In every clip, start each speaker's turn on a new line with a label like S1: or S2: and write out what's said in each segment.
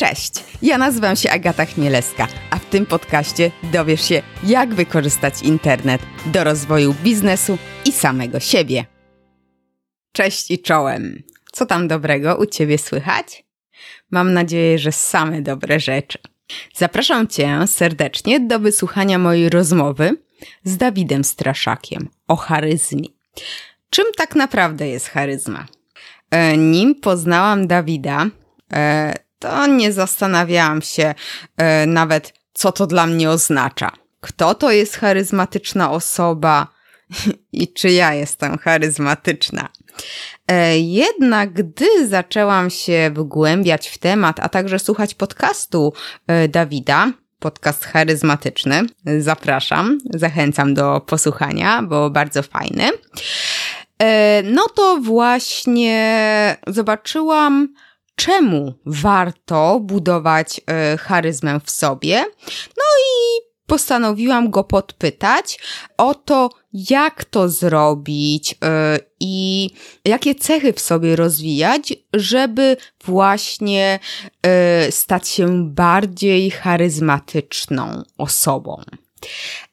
S1: Cześć, ja nazywam się Agata Chmielewska, a w tym podcaście dowiesz się, jak wykorzystać internet do rozwoju biznesu i samego siebie. Cześć i czołem. Co tam dobrego u Ciebie słychać? Mam nadzieję, że same dobre rzeczy. Zapraszam Cię serdecznie do wysłuchania mojej rozmowy z Dawidem Straszakiem o charyzmie. Czym tak naprawdę jest charyzma? E, nim poznałam Dawida, e, to nie zastanawiałam się e, nawet, co to dla mnie oznacza. Kto to jest charyzmatyczna osoba i czy ja jestem charyzmatyczna. E, jednak gdy zaczęłam się wgłębiać w temat, a także słuchać podcastu e, Dawida, podcast charyzmatyczny, zapraszam, zachęcam do posłuchania, bo bardzo fajny. No to właśnie zobaczyłam, czemu warto budować e, charyzmę w sobie. No i postanowiłam go podpytać o to, jak to zrobić e, i jakie cechy w sobie rozwijać, żeby właśnie stać się bardziej charyzmatyczną osobą.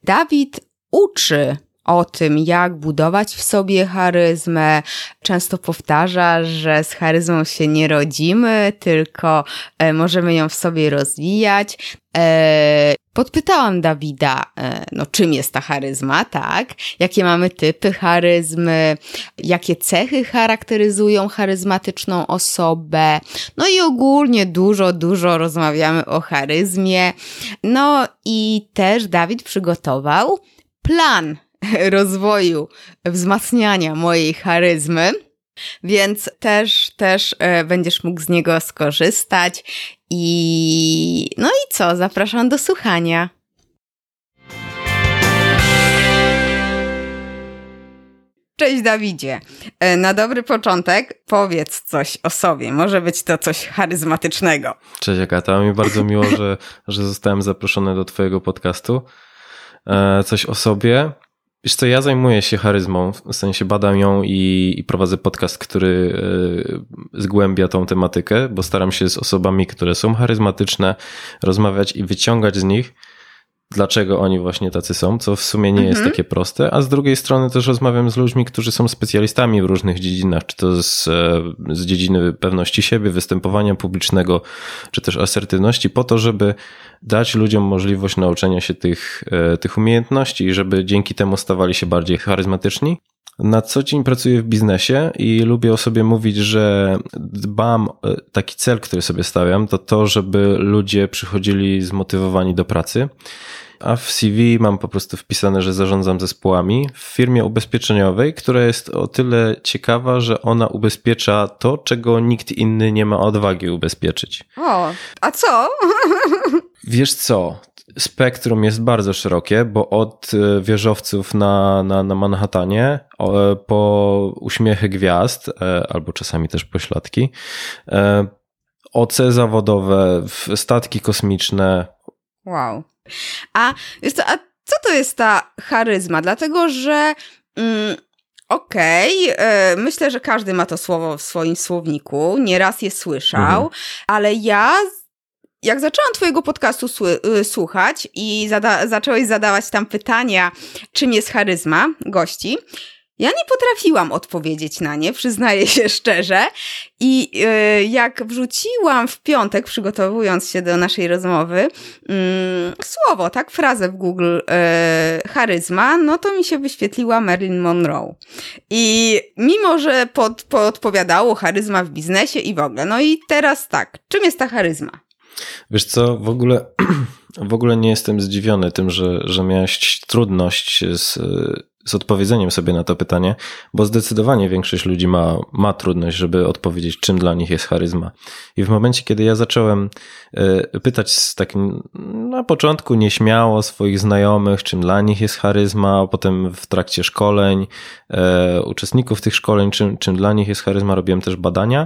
S1: Dawid uczy o tym, jak budować w sobie charyzmę. Często powtarza, że z charyzmą się nie rodzimy, tylko e, możemy ją w sobie rozwijać. E, podpytałam Dawida, e, no czym jest ta charyzma, tak? Jakie mamy typy charyzmy, jakie cechy charakteryzują charyzmatyczną osobę. No i ogólnie dużo, dużo rozmawiamy o charyzmie. No i też Dawid przygotował plan rozwoju, wzmacniania mojej charyzmy. Więc też, też e, będziesz mógł z niego skorzystać. I no i co? Zapraszam do słuchania. Cześć Dawidzie. E, na dobry początek powiedz coś o sobie. Może być to coś charyzmatycznego.
S2: Cześć Agata, mi bardzo miło, że, że zostałem zaproszony do Twojego podcastu. E, coś o sobie. Wiesz co, ja zajmuję się charyzmą, w sensie badam ją i, i prowadzę podcast, który y, zgłębia tą tematykę, bo staram się z osobami, które są charyzmatyczne, rozmawiać i wyciągać z nich dlaczego oni właśnie tacy są, co w sumie nie jest mhm. takie proste, a z drugiej strony też rozmawiam z ludźmi, którzy są specjalistami w różnych dziedzinach, czy to z, e, z dziedziny pewności siebie, występowania publicznego, czy też asertywności, po to, żeby dać ludziom możliwość nauczenia się tych, e, tych umiejętności żeby dzięki temu stawali się bardziej charyzmatyczni. Na co dzień pracuję w biznesie i lubię o sobie mówić, że dbam, e, taki cel, który sobie stawiam, to to, żeby ludzie przychodzili zmotywowani do pracy. A w CV mam po prostu wpisane, że zarządzam zespołami w firmie ubezpieczeniowej, która jest o tyle ciekawa, że ona ubezpiecza to, czego nikt inny nie ma odwagi ubezpieczyć.
S1: O, a co?
S2: Wiesz co? spektrum jest bardzo szerokie, bo od e, wieżowców na, na, na Manhattanie po uśmiechy gwiazd, e, albo czasami też pośladki, e, OC zawodowe, statki kosmiczne.
S1: Wow. A, co, a co to jest ta charyzma? Dlatego, że mm, Okej, okay. myślę, że każdy ma to słowo w swoim słowniku, nieraz je słyszał, mhm. ale ja jak zaczęłam Twojego podcastu y, słuchać i zada zacząłeś zadawać tam pytania, czym jest charyzma gości, ja nie potrafiłam odpowiedzieć na nie, przyznaję się szczerze. I yy, jak wrzuciłam w piątek, przygotowując się do naszej rozmowy, yy, słowo, tak, frazę w Google yy, charyzma, no to mi się wyświetliła Marilyn Monroe. I mimo, że pod, podpowiadało charyzma w biznesie i w ogóle, no i teraz tak, czym jest ta charyzma?
S2: Wiesz co, w ogóle, w ogóle nie jestem zdziwiony tym, że, że miałeś trudność z, z odpowiedzeniem sobie na to pytanie, bo zdecydowanie większość ludzi ma, ma trudność, żeby odpowiedzieć, czym dla nich jest charyzma. I w momencie, kiedy ja zacząłem e, pytać z takim na początku nieśmiało swoich znajomych, czym dla nich jest charyzma, a potem w trakcie szkoleń, e, uczestników tych szkoleń, czym, czym dla nich jest charyzma, robiłem też badania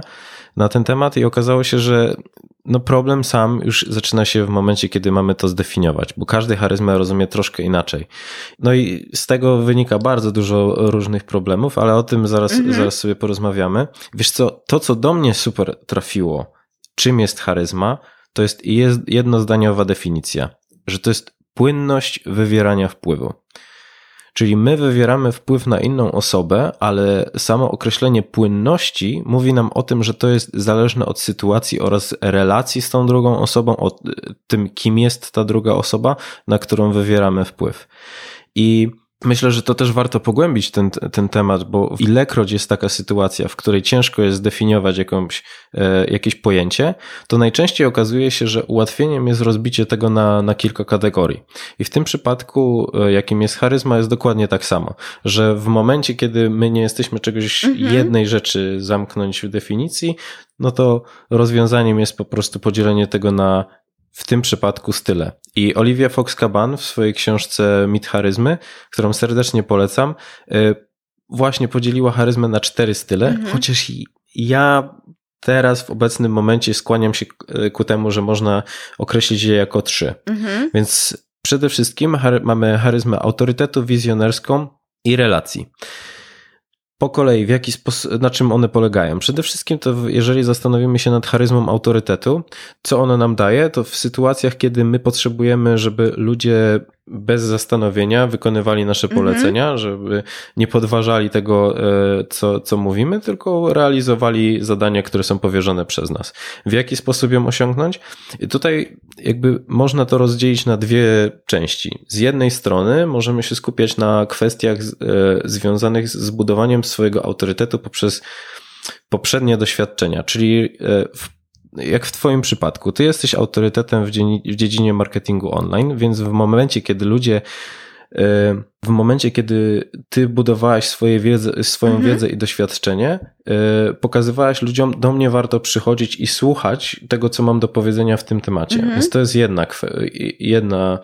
S2: na ten temat i okazało się, że no problem sam już zaczyna się w momencie, kiedy mamy to zdefiniować, bo każdy charyzmę rozumie troszkę inaczej. No i z tego wynika bardzo dużo różnych problemów, ale o tym zaraz, mhm. zaraz sobie porozmawiamy. Wiesz co, to co do mnie super trafiło, czym jest charyzma, to jest jednozdaniowa definicja, że to jest płynność wywierania wpływu. Czyli my wywieramy wpływ na inną osobę, ale samo określenie płynności mówi nam o tym, że to jest zależne od sytuacji oraz relacji z tą drugą osobą, o tym, kim jest ta druga osoba, na którą wywieramy wpływ. I Myślę, że to też warto pogłębić ten, ten temat, bo ilekroć jest taka sytuacja, w której ciężko jest zdefiniować jakąś, e, jakieś pojęcie, to najczęściej okazuje się, że ułatwieniem jest rozbicie tego na, na kilka kategorii. I w tym przypadku, e, jakim jest charyzma, jest dokładnie tak samo, że w momencie, kiedy my nie jesteśmy czegoś mhm. jednej rzeczy zamknąć w definicji, no to rozwiązaniem jest po prostu podzielenie tego na w tym przypadku style. I Olivia Fox-Caban w swojej książce Mit charyzmy, którą serdecznie polecam, y, właśnie podzieliła charyzmę na cztery style, mhm. chociaż ja teraz w obecnym momencie skłaniam się y, ku temu, że można określić je jako trzy. Mhm. Więc przede wszystkim mamy charyzmę autorytetu, wizjonerską i relacji po kolei, w jaki sposób, na czym one polegają? Przede wszystkim to, jeżeli zastanowimy się nad charyzmą autorytetu, co ono nam daje, to w sytuacjach, kiedy my potrzebujemy, żeby ludzie bez zastanowienia wykonywali nasze mhm. polecenia, mm -hmm. żeby nie podważali tego, e, co, co mówimy, tylko realizowali zadania, które są powierzone przez nas. W jaki sposób ją osiągnąć? I tutaj jakby można to rozdzielić na dwie części. Z jednej strony możemy się skupiać na kwestiach e, związanych z budowaniem swojego autorytetu poprzez poprzednie doświadczenia, czyli e, w jak w Twoim przypadku, Ty jesteś autorytetem w, w dziedzinie marketingu online, więc w momencie, kiedy ludzie e, w momencie, kiedy ty budowałeś swoje wiedzę, swoją mhm. wiedzę i doświadczenie, e, pokazywałeś ludziom, do mnie warto przychodzić i słuchać tego, co mam do powiedzenia w tym temacie. Mhm. Więc to jest jedna, jedna,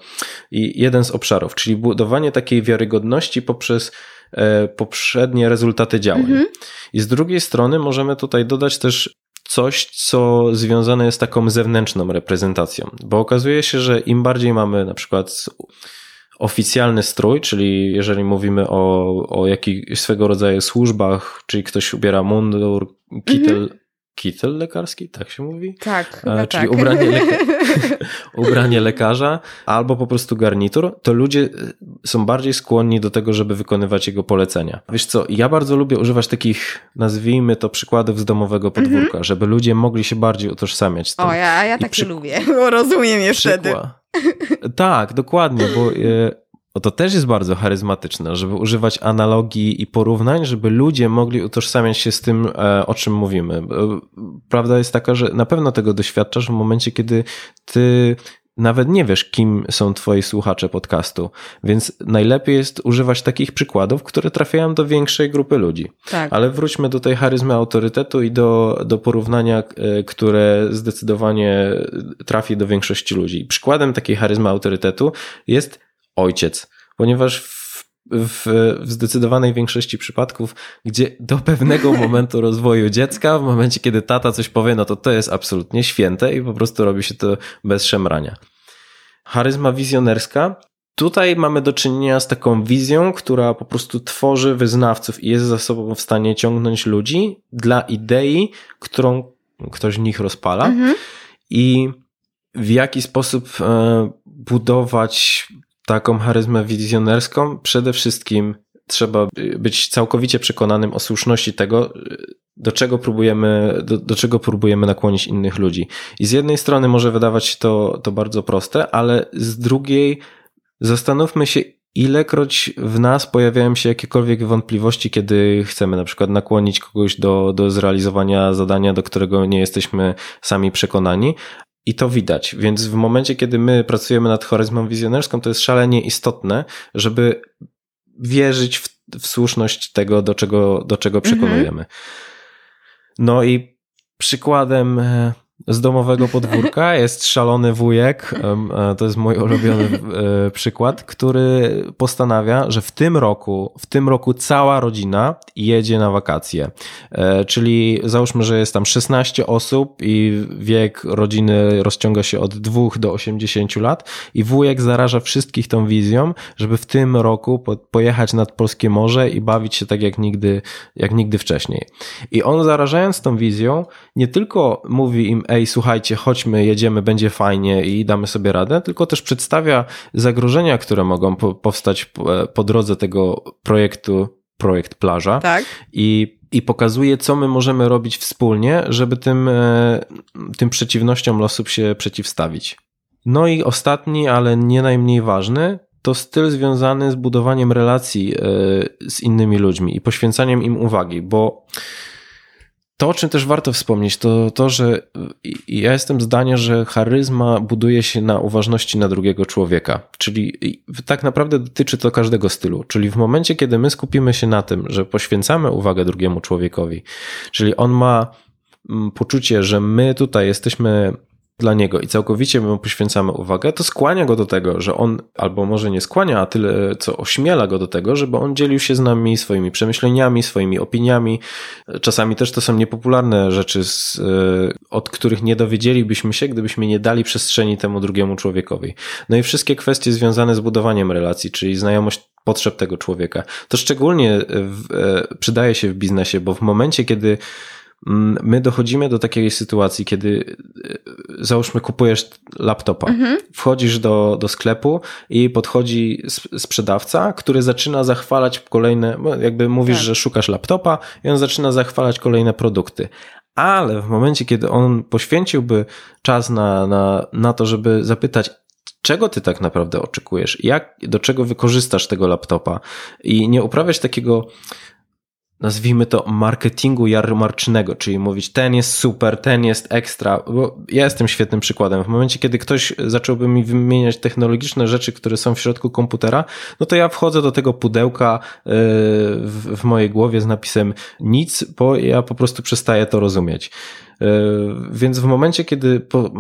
S2: jeden z obszarów, czyli budowanie takiej wiarygodności poprzez e, poprzednie rezultaty działań. Mhm. I z drugiej strony możemy tutaj dodać też coś, co związane jest taką zewnętrzną reprezentacją, bo okazuje się, że im bardziej mamy na przykład oficjalny strój, czyli jeżeli mówimy o, o jakichś swego rodzaju służbach, czyli ktoś ubiera mundur, kitel, -hmm. Kitel lekarski, tak się mówi?
S1: Tak, chyba
S2: Czyli
S1: tak.
S2: Ubranie, leka ubranie lekarza albo po prostu garnitur, to ludzie e, są bardziej skłonni do tego, żeby wykonywać jego polecenia. Wiesz co, ja bardzo lubię używać takich, nazwijmy to, przykładów z domowego podwórka, mm -hmm. żeby ludzie mogli się bardziej utożsamiać z tym.
S1: O, ja, ja takie lubię, bo rozumiem je wtedy.
S2: Tak, dokładnie, bo e, bo to też jest bardzo charyzmatyczne, żeby używać analogii i porównań, żeby ludzie mogli utożsamiać się z tym, e, o czym mówimy. E, prawda jest taka, że na pewno tego doświadczasz w momencie, kiedy ty nawet nie wiesz, kim są twoi słuchacze podcastu, więc najlepiej jest używać takich przykładów, które trafiają do większej grupy ludzi. Tak. Ale wróćmy do tej charyzmy autorytetu i do, do porównania, e, które zdecydowanie trafi do większości ludzi. Przykładem takiej charyzmy autorytetu jest ojciec, ponieważ w, w, w, zdecydowanej większości przypadków, gdzie do pewnego momentu rozwoju dziecka, w momencie kiedy tata coś powie, no to to jest absolutnie święte i po prostu robi się to bez szemrania. Charyzma wizjonerska. Tutaj mamy do czynienia z taką wizją, która po prostu tworzy wyznawców i jest za sobą w stanie ciągnąć ludzi dla idei, którą ktoś z nich rozpala. Mhm. I w jaki sposób e, budować taką charyzmę wizjonerską, przede wszystkim trzeba być całkowicie przekonanym o słuszności tego, do czego próbujemy, do, do, czego próbujemy nakłonić innych ludzi. I z jednej strony może wydawać się to, to bardzo proste, ale z drugiej zastanówmy się, ilekroć w nas pojawiają się jakiekolwiek wątpliwości, kiedy chcemy na przykład nakłonić kogoś do, do zrealizowania zadania, do którego nie jesteśmy sami przekonani, i to widać. Więc w momencie, kiedy my pracujemy nad charyzmą wizjonerską, to jest szalenie istotne, żeby wierzyć w, w słuszność tego, do czego, do czego mhm. przekonujemy. No i przykładem e, z domowego podwórka jest szalony wujek, e, to jest mój ulubiony e, przykład, który postanawia, że w tym roku, w tym roku cała rodzina jedzie na wakacje. E, czyli załóżmy, że jest tam 16 osób i wiek rodziny rozciąga się od 2 do 80 lat i wujek zaraża wszystkich tą wizją, żeby w tym roku pojechać nad Polskie Morze i bawić się tak jak nigdy, jak nigdy wcześniej. I on zarażając tą wizją, nie tylko mówi im, ej, słuchajcie, chodźmy, jedziemy, będzie fajnie i damy sobie radę, tylko też przedstawia zagrożenia, które mogą po, powstać po, po drodze tego projektu, projekt plaża.
S1: Tak.
S2: I i pokazuje, co my możemy robić wspólnie, żeby tym, e, tym przeciwnościom losów się przeciwstawić. No i ostatni, ale nie najmniej ważny, to styl związany z budowaniem relacji e, z innymi ludźmi i poświęcaniem im uwagi, bo to, o czym też warto wspomnieć, to to, że ja jestem zdania, że charyzma buduje się na uważności na drugiego człowieka. Czyli tak naprawdę dotyczy to każdego stylu. Czyli w momencie, kiedy my skupimy się na tym, że poświęcamy uwagę drugiemu człowiekowi, czyli on ma mm, poczucie, że my tutaj jesteśmy dla niego i całkowicie mu poświęcamy uwagę, to skłania go do tego, że on, albo może nie skłania, a tyle co ośmiela go do tego, żeby on dzielił się z nami swoimi przemyśleniami, swoimi opiniami. Czasami też to są niepopularne rzeczy, z, e, od których nie dowiedzielibyśmy się, gdybyśmy nie dali przestrzeni temu drugiemu człowiekowi. No i wszystkie kwestie związane z budowaniem relacji, czyli znajomość potrzeb tego człowieka. To szczególnie w, e, przydaje się w biznesie, bo w momencie, kiedy my dochodzimy do takiej sytuacji, kiedy e, załóżmy kupujesz laptopa, mhm. wchodzisz do, do sklepu i podchodzi sprzedawca, który zaczyna zachwalać kolejne, jakby mówisz, tak. że szukasz laptopa i on zaczyna zachwalać kolejne produkty. Ale w momencie, kiedy on poświęciłby czas na, na, na to, żeby zapytać, czego ty tak naprawdę oczekujesz, jak, do czego wykorzystasz tego laptopa i nie uprawiać takiego nazwijmy to marketingu jarmarcznego, czyli mówić ten jest super, ten jest ekstra, bo ja jestem świetnym przykładem. W momencie, kiedy ktoś zacząłby mi wymieniać technologiczne rzeczy, które są w środku komputera, no to ja wchodzę do tego pudełka yy, w, w mojej głowie z napisem nic, bo ja po prostu przestaję to rozumieć. Yy, więc w momencie, kiedy po,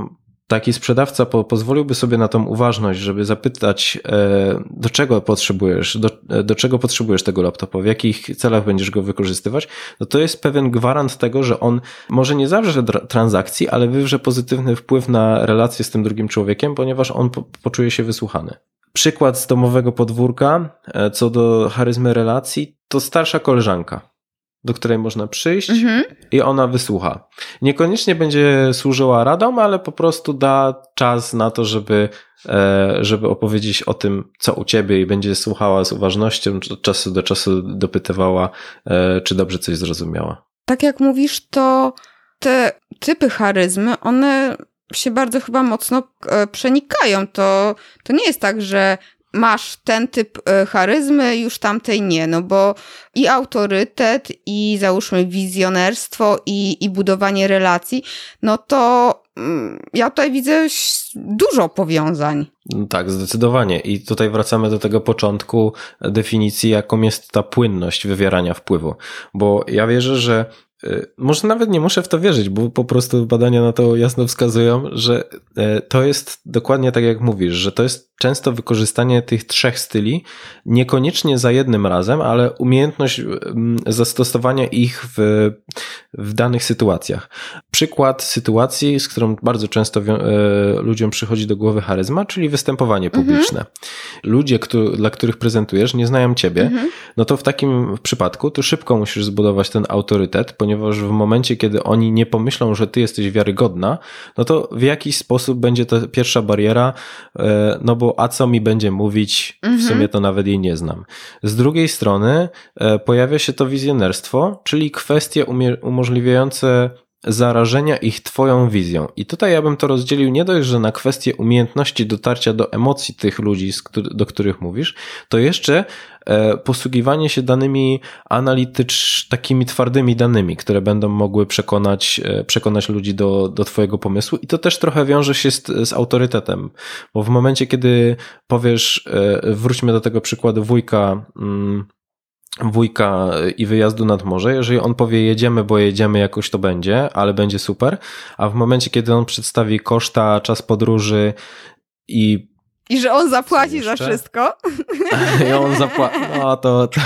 S2: taki sprzedawca po, pozwoliłby sobie na tą uważność, żeby zapytać, e, do czego potrzebujesz, do, e, do czego potrzebujesz tego laptopa, w jakich celach będziesz go wykorzystywać, no to jest pewien gwarant tego, że on może nie zawrze transakcji, ale wywrze pozytywny wpływ na relację z tym drugim człowiekiem, ponieważ on po, poczuje się wysłuchany. Przykład z domowego podwórka e, co do charyzmy relacji to starsza koleżanka do której można przyjść mhm. i ona wysłucha. Niekoniecznie będzie służyła radą, ale po prostu da czas na to, żeby, e, żeby opowiedzieć o tym, co u ciebie i będzie słuchała z uważnością, od czasu do czasu dopytywała, e, czy dobrze coś zrozumiała.
S1: Tak jak mówisz, to te typy charyzmy, one się bardzo chyba mocno e, przenikają. To, to nie jest tak, że masz ten typ e, charyzmy, już tamtej nie, no bo i autorytet, i załóżmy wizjonerstwo, i, i budowanie relacji, no to mm, ja tutaj widzę dużo powiązań.
S2: No tak, zdecydowanie. I tutaj wracamy do tego początku definicji, jaką jest ta płynność wywierania wpływu. Bo ja wierzę, że y, może nawet nie muszę w to wierzyć, bo po prostu badania na to jasno wskazują, że e, to jest dokładnie tak jak mówisz, że to jest często wykorzystanie tych trzech styli, niekoniecznie za jednym razem, ale umiejętność mm, zastosowania ich w, w danych sytuacjach. Przykład sytuacji, z którą bardzo często e, ludziom przychodzi do głowy charyzma, czyli występowanie mhm. publiczne. Mhm. Ludzie, dla których prezentujesz, nie znają ciebie, mhm. no to w takim przypadku to szybko musisz zbudować ten autorytet, ponieważ w momencie, kiedy oni nie pomyślą, że ty jesteś wiarygodna, no to w jakiś sposób będzie to pierwsza bariera, e, no bo bo a co mi będzie mówić, w mhm. sumie to nawet jej nie znam. Z drugiej strony e, pojawia się to wizjonerstwo, czyli kwestie umożliwiające zarażenia ich twoją wizją. I tutaj ja bym to rozdzielił nie dość, że na kwestię umiejętności dotarcia do emocji tych ludzi, do których mówisz, to jeszcze posługiwanie się danymi analitycz, takimi twardymi danymi, które będą mogły przekonać, e, przekonać ludzi do, do twojego pomysłu. I to też trochę wiąże się z, z autorytetem, bo w momencie, kiedy powiesz, e, wróćmy do tego przykładu wujka, mm, wujka i wyjazdu nad morze, jeżeli on powie jedziemy, bo jedziemy, jakoś to będzie, ale będzie super, a w momencie, kiedy on przedstawi koszta, czas podróży i
S1: i że on zapłaci za wszystko.
S2: I on zapłaci. No to, to.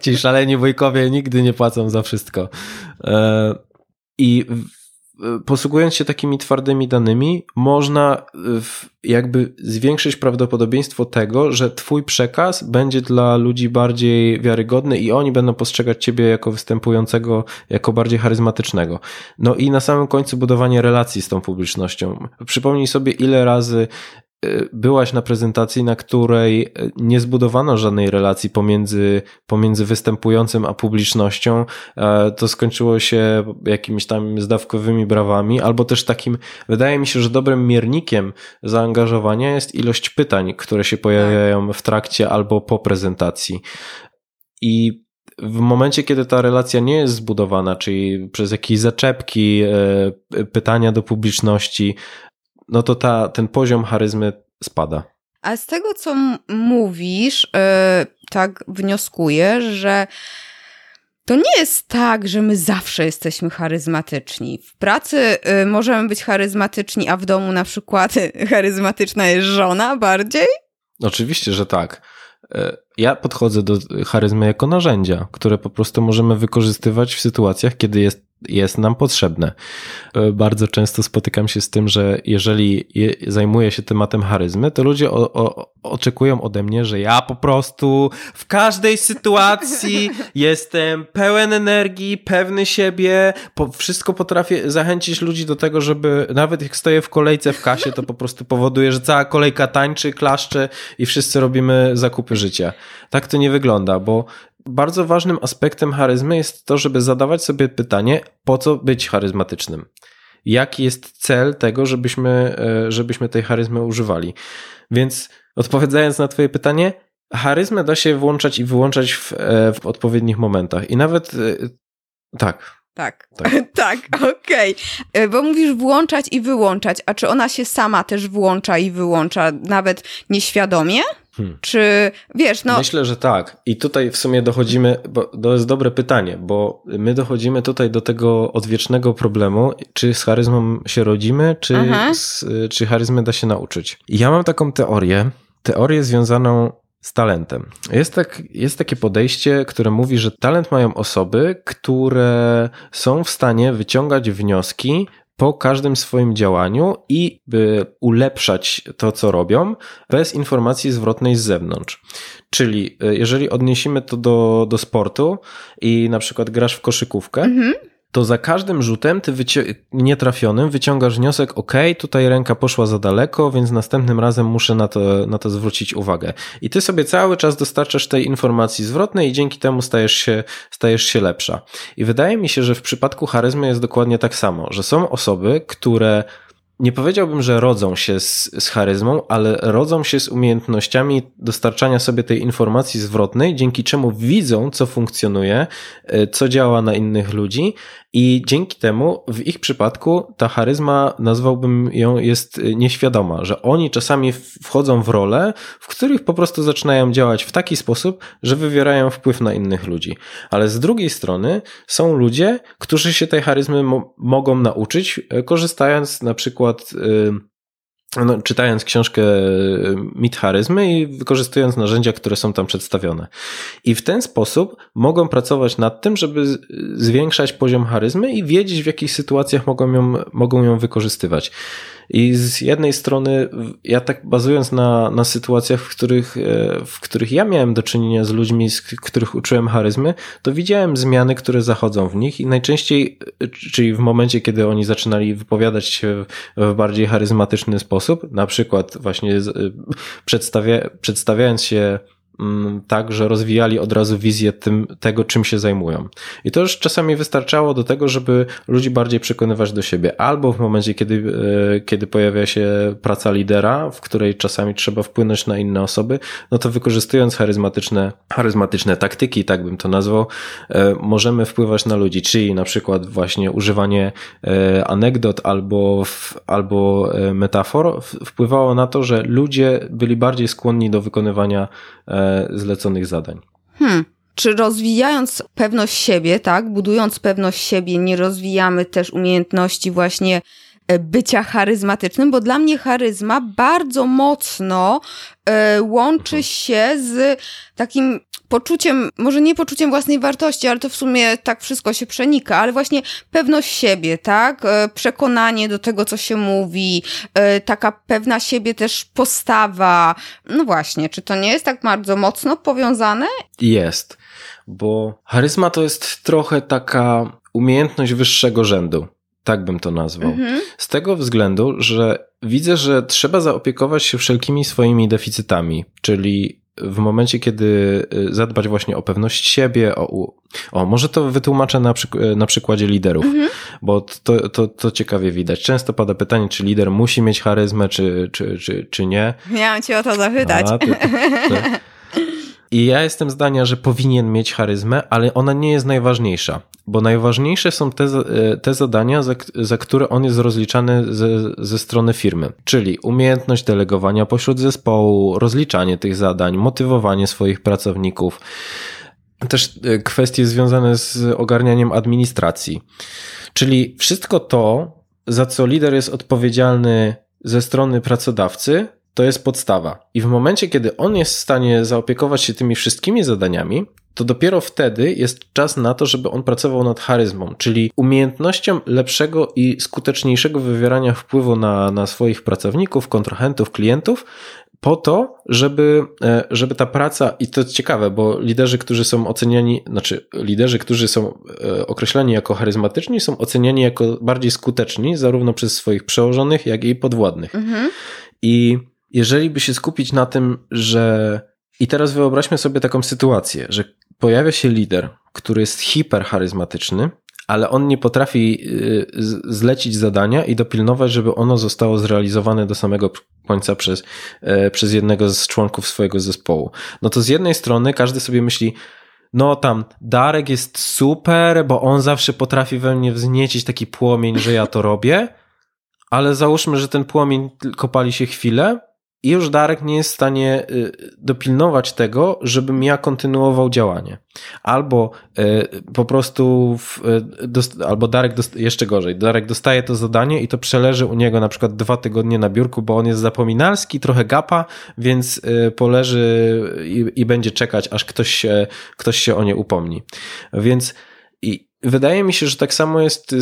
S2: Ci szaleni wujkowie nigdy nie płacą za wszystko. E, I posługując się takimi twardymi danymi, można jakby zwiększyć prawdopodobieństwo tego, że twój przekaz będzie dla ludzi bardziej wiarygodny i oni będą postrzegać ciebie jako występującego, jako bardziej charyzmatycznego. No i na samym końcu budowanie relacji z tą publicznością. Przypomnij sobie, ile razy byłaś na prezentacji, na której y, nie zbudowano żadnej relacji pomiędzy, pomiędzy występującym a publicznością. E, to skończyło się jakimiś tam zdawkowymi brawami, albo też takim, wydaje mi się, że dobrym miernikiem zaangażowania jest ilość pytań, które się pojawiają w trakcie albo po prezentacji. I w momencie, kiedy ta relacja nie jest zbudowana, czyli przez jakieś zaczepki, e, pytania do publiczności, no to ta, ten poziom charyzmy spada.
S1: A z tego, co mówisz, yy, tak wnioskuję, że to nie jest tak, że my zawsze jesteśmy charyzmatyczni. W pracy yy, możemy być charyzmatyczni, a w domu na przykład charyzmatyczna jest żona bardziej?
S2: Oczywiście, że tak. E, ja podchodzę do charyzmy jako narzędzia, które po prostu możemy wykorzystywać w sytuacjach, kiedy jest jest nam potrzebne. E, bardzo często spotykam się z tym, że jeżeli zajmuję się tematem charyzmy, to ludzie o, o, oczekują ode mnie, że ja po prostu w każdej sytuacji jestem pełen energii, pewny siebie, po, wszystko potrafię zachęcić ludzi do tego, żeby nawet jak stoję w kolejce w kasie, to po prostu powoduje, że cała kolejka tańczy, klaszcze i wszyscy robimy zakupy życia. Tak to nie wygląda, bo bardzo ważnym aspektem charyzmy jest to, żeby zadawać sobie pytanie, po co być charyzmatycznym? Jaki jest cel tego, żebyśmy, e, żebyśmy tej charyzmy używali? Więc odpowiadając na Twoje pytanie, charyzmę da się włączać i wyłączać w, e, w odpowiednich momentach. I nawet e, tak.
S1: Tak, tak, tak okej. Okay. Bo mówisz włączać i wyłączać, a czy ona się sama też włącza i wyłącza, nawet nieświadomie? Hmm. Czy wiesz, no.
S2: Myślę, że tak. I tutaj w sumie dochodzimy, bo to jest dobre pytanie, bo my dochodzimy tutaj do tego odwiecznego problemu, czy z charyzmą się rodzimy, czy, z, czy charyzmy da się nauczyć. ja mam taką teorię, teorię związaną z talentem. Jest, tak, jest takie podejście, które mówi, że talent mają osoby, które są w stanie wyciągać wnioski po każdym swoim działaniu i by ulepszać to, co robią, bez informacji zwrotnej z zewnątrz. Czyli e, jeżeli odniesiemy to do, do sportu i na przykład grasz w koszykówkę, mhm to za każdym rzutem, ty wyci- nietrafionym, wyciągasz wniosek, ok, tutaj ręka poszła za daleko, więc następnym razem muszę na to, na to zwrócić uwagę. I ty sobie cały czas dostarczasz tej informacji zwrotnej i dzięki temu stajesz się, stajesz się lepsza. I wydaje mi się, że w przypadku charyzmy jest dokładnie tak samo, że są osoby, które nie powiedziałbym, że rodzą się z, z charyzmą, ale rodzą się z umiejętnościami dostarczania sobie tej informacji zwrotnej, dzięki czemu widzą, co funkcjonuje, e, co działa na innych ludzi i dzięki temu w ich przypadku ta charyzma, nazwałbym ją, jest nieświadoma, że oni czasami wchodzą w role, w których po prostu zaczynają działać w taki sposób, że wywierają wpływ na innych ludzi. Ale z drugiej strony są ludzie, którzy się tej charyzmy mo mogą nauczyć, e, korzystając na przykład yy, no, czytając książkę e, Mit Charyzmy i wykorzystując narzędzia, które są tam przedstawione. I w ten sposób mogą pracować nad tym, żeby zwiększać poziom charyzmy i wiedzieć, w jakich sytuacjach mogą ją, mogą ją wykorzystywać. I z jednej strony, ja tak bazując na, na sytuacjach, w których, e, w których ja miałem do czynienia z ludźmi, z których uczyłem charyzmy, to widziałem zmiany, które zachodzą w nich i najczęściej, e, czyli w momencie, kiedy oni zaczynali wypowiadać się w bardziej charyzmatyczny sposób, na przykład właśnie e, przedstawia, przedstawiając się tak, że rozwijali od razu wizję tym, tego, czym się zajmują. I to już czasami wystarczało do tego, żeby ludzi bardziej przekonywać do siebie. Albo w momencie, kiedy, e, kiedy pojawia się praca lidera, w której czasami trzeba wpłynąć na inne osoby, no to wykorzystując charyzmatyczne, charyzmatyczne taktyki, tak bym to nazwał, e, możemy wpływać na ludzi, czyli na przykład właśnie używanie e, anegdot albo, albo metafor wpływało na to, że ludzie byli bardziej skłonni do wykonywania zleconych zadań.
S1: Hmm. Czy rozwijając pewność siebie, tak, budując pewność siebie, nie rozwijamy też umiejętności właśnie e, bycia charyzmatycznym, bo dla mnie charyzma bardzo mocno e, łączy mhm. się z takim poczuciem, może nie poczuciem własnej wartości, ale to w sumie tak wszystko się przenika, ale właśnie pewność siebie, tak? E, przekonanie do tego, co się mówi, e, taka pewna siebie też postawa. No właśnie, czy to nie jest tak bardzo mocno powiązane?
S2: Jest, bo charyzma to jest trochę taka umiejętność wyższego rzędu. Tak bym to nazwał. Mhm. Z tego względu, że widzę, że trzeba zaopiekować się wszelkimi swoimi deficytami, czyli w momencie, kiedy y, zadbać właśnie o pewność siebie, o, o może to wytłumaczę na, przyk na przykładzie liderów, mhm. bo to, to, to ciekawie widać. Często pada pytanie, czy lider musi mieć charyzmę, czy, czy, czy, czy nie.
S1: Miałam cię o to zapytać. A, to, to,
S2: I ja jestem zdania, że powinien mieć charyzmę, ale ona nie jest najważniejsza, bo najważniejsze są te, e, te zadania, za, za które on jest rozliczany ze, ze strony firmy, czyli umiejętność delegowania pośród zespołu, rozliczanie tych zadań, motywowanie swoich pracowników, też e, kwestie związane z ogarnianiem administracji. Czyli wszystko to, za co lider jest odpowiedzialny ze strony pracodawcy, to jest podstawa. I w momencie, kiedy on jest w stanie zaopiekować się tymi wszystkimi zadaniami, to dopiero wtedy jest czas na to, żeby on pracował nad charyzmą, czyli umiejętnością lepszego i skuteczniejszego wywierania wpływu na, na swoich pracowników, kontrahentów, klientów, po to, żeby, e, żeby ta praca, i to jest ciekawe, bo liderzy, którzy są oceniani, znaczy liderzy, którzy są e, określani jako charyzmatyczni, są oceniani jako bardziej skuteczni, zarówno przez swoich przełożonych, jak i podwładnych. Mhm. I jeżeli by się skupić na tym, że. I teraz wyobraźmy sobie taką sytuację, że pojawia się lider, który jest hipercharyzmatyczny, ale on nie potrafi y, zlecić zadania i dopilnować, żeby ono zostało zrealizowane do samego końca przez, e, przez jednego z członków swojego zespołu. No to z jednej strony każdy sobie myśli, no tam Darek jest super, bo on zawsze potrafi we mnie wzniecić taki płomień, że ja to robię, ale załóżmy, że ten płomień tylko pali się chwilę, i już Darek nie jest w stanie y, dopilnować tego, żebym ja kontynuował działanie. Albo y, po prostu, w, y, albo Darek, jeszcze gorzej, Darek dostaje to zadanie i to przeleży u niego na przykład dwa tygodnie na biurku, bo on jest zapominalski, trochę gapa, więc poleży i, i będzie czekać, aż ktoś się, ktoś się o nie upomni. Więc i wydaje mi się, że tak samo jest,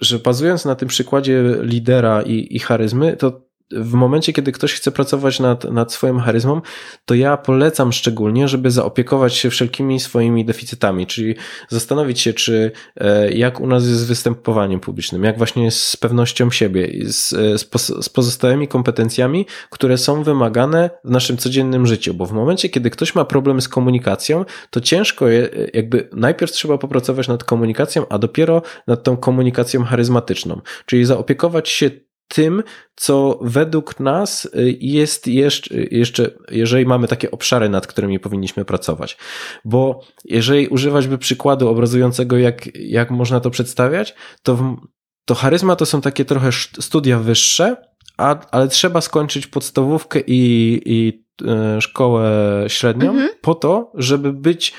S2: że bazując na tym przykładzie lidera i, i charyzmy, to w momencie, kiedy ktoś chce pracować nad, nad swoją charyzmą, to ja polecam szczególnie, żeby zaopiekować się wszelkimi swoimi deficytami, czyli zastanowić się, czy e, jak u nas jest z występowaniem publicznym, jak właśnie jest z pewnością siebie, z, z pozostałymi kompetencjami, które są wymagane w naszym codziennym życiu, bo w momencie, kiedy ktoś ma problem z komunikacją, to ciężko je, jakby najpierw trzeba popracować nad komunikacją, a dopiero nad tą komunikacją charyzmatyczną, czyli zaopiekować się tym, co według nas y, jest jeszcze, jeszcze, jeżeli mamy takie obszary, nad którymi powinniśmy pracować. Bo jeżeli używać by przykładu obrazującego, jak, jak można to przedstawiać, to, to charyzma to są takie trochę studia wyższe, a, ale trzeba skończyć podstawówkę i, i y, szkołę średnią mhm. po to, żeby być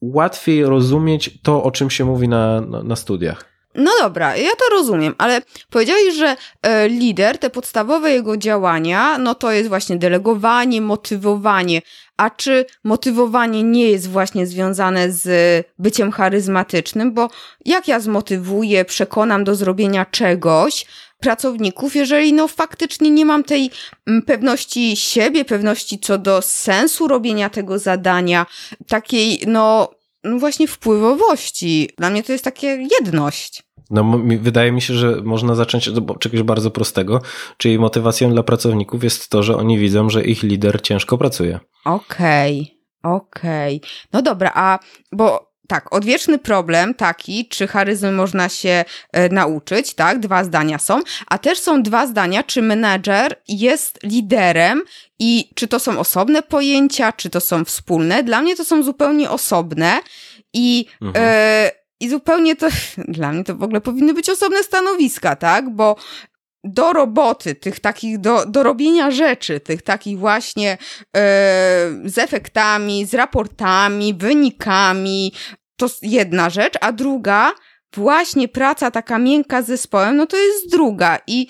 S2: łatwiej rozumieć to, o czym się mówi na, na, na studiach.
S1: No dobra, ja to rozumiem, ale powiedziałeś, że e, lider, te podstawowe jego działania, no to jest właśnie delegowanie, motywowanie. A czy motywowanie nie jest właśnie związane z byciem charyzmatycznym? Bo jak ja zmotywuję, przekonam do zrobienia czegoś, pracowników, jeżeli no faktycznie nie mam tej mm, pewności siebie, pewności co do sensu robienia tego zadania, takiej no, no właśnie wpływowości. Dla mnie to jest taka jedność.
S2: No, wydaje mi się, że można zacząć od czegoś bardzo prostego, czyli motywacją dla pracowników jest to, że oni widzą, że ich lider ciężko pracuje.
S1: Okej, okay, okej. Okay. No dobra, a bo tak, odwieczny problem taki, czy charyzmy można się e, nauczyć, tak? Dwa zdania są, a też są dwa zdania, czy menedżer jest liderem i czy to są osobne pojęcia, czy to są wspólne. Dla mnie to są zupełnie osobne i mhm. e, i zupełnie to, dla mnie to w ogóle powinny być osobne stanowiska, tak? Bo do roboty, tych takich, do, do robienia rzeczy, tych takich właśnie yy, z efektami, z raportami, wynikami, to jedna rzecz, a druga, właśnie praca taka miękka z zespołem, no to jest druga. I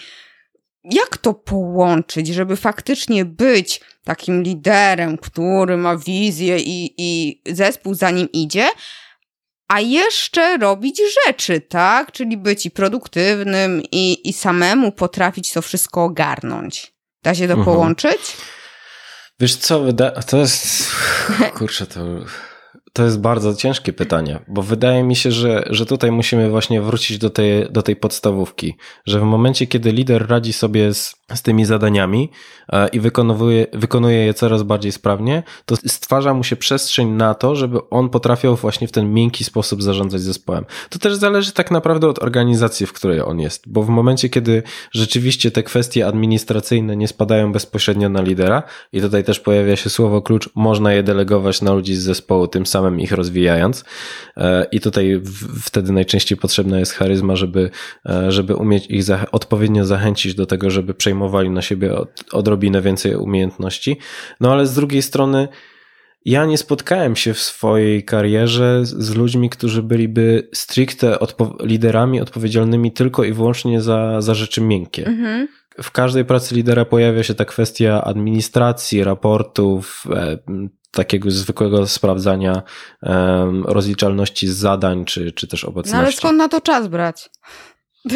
S1: jak to połączyć, żeby faktycznie być takim liderem, który ma wizję i, i zespół za nim idzie, a jeszcze robić rzeczy, tak? Czyli być i produktywnym, i, i samemu potrafić to wszystko ogarnąć. Da się to mhm. połączyć?
S2: Wiesz co, to jest, kurczę, to to jest bardzo ciężkie pytanie, bo wydaje mi się, że, że tutaj musimy właśnie wrócić do tej, do tej podstawówki, że w momencie, kiedy lider radzi sobie z, z tymi zadaniami e, i wykonuje, wykonuje je coraz bardziej sprawnie, to stwarza mu się przestrzeń na to, żeby on potrafił właśnie w ten miękki sposób zarządzać zespołem. To też zależy tak naprawdę od organizacji, w której on jest, bo w momencie, kiedy rzeczywiście te kwestie administracyjne nie spadają bezpośrednio na lidera i tutaj też pojawia się słowo klucz, można je delegować na ludzi z zespołu, tym samym samym ich rozwijając. E, I tutaj wtedy najczęściej potrzebna jest charyzma, żeby, e, żeby umieć ich odpowiednio zachęcić do tego, żeby przejmowali na siebie od, odrobinę więcej umiejętności. No ale z drugiej strony, ja nie spotkałem się w swojej karierze z ludźmi, którzy byliby stricte odpo liderami odpowiedzialnymi tylko i wyłącznie za, za rzeczy miękkie. Mhm. W każdej pracy lidera pojawia się ta kwestia administracji, raportów, e, takiego zwykłego sprawdzania rozliczalności z zadań, czy, czy też obecności. No
S1: ale skąd na to czas brać?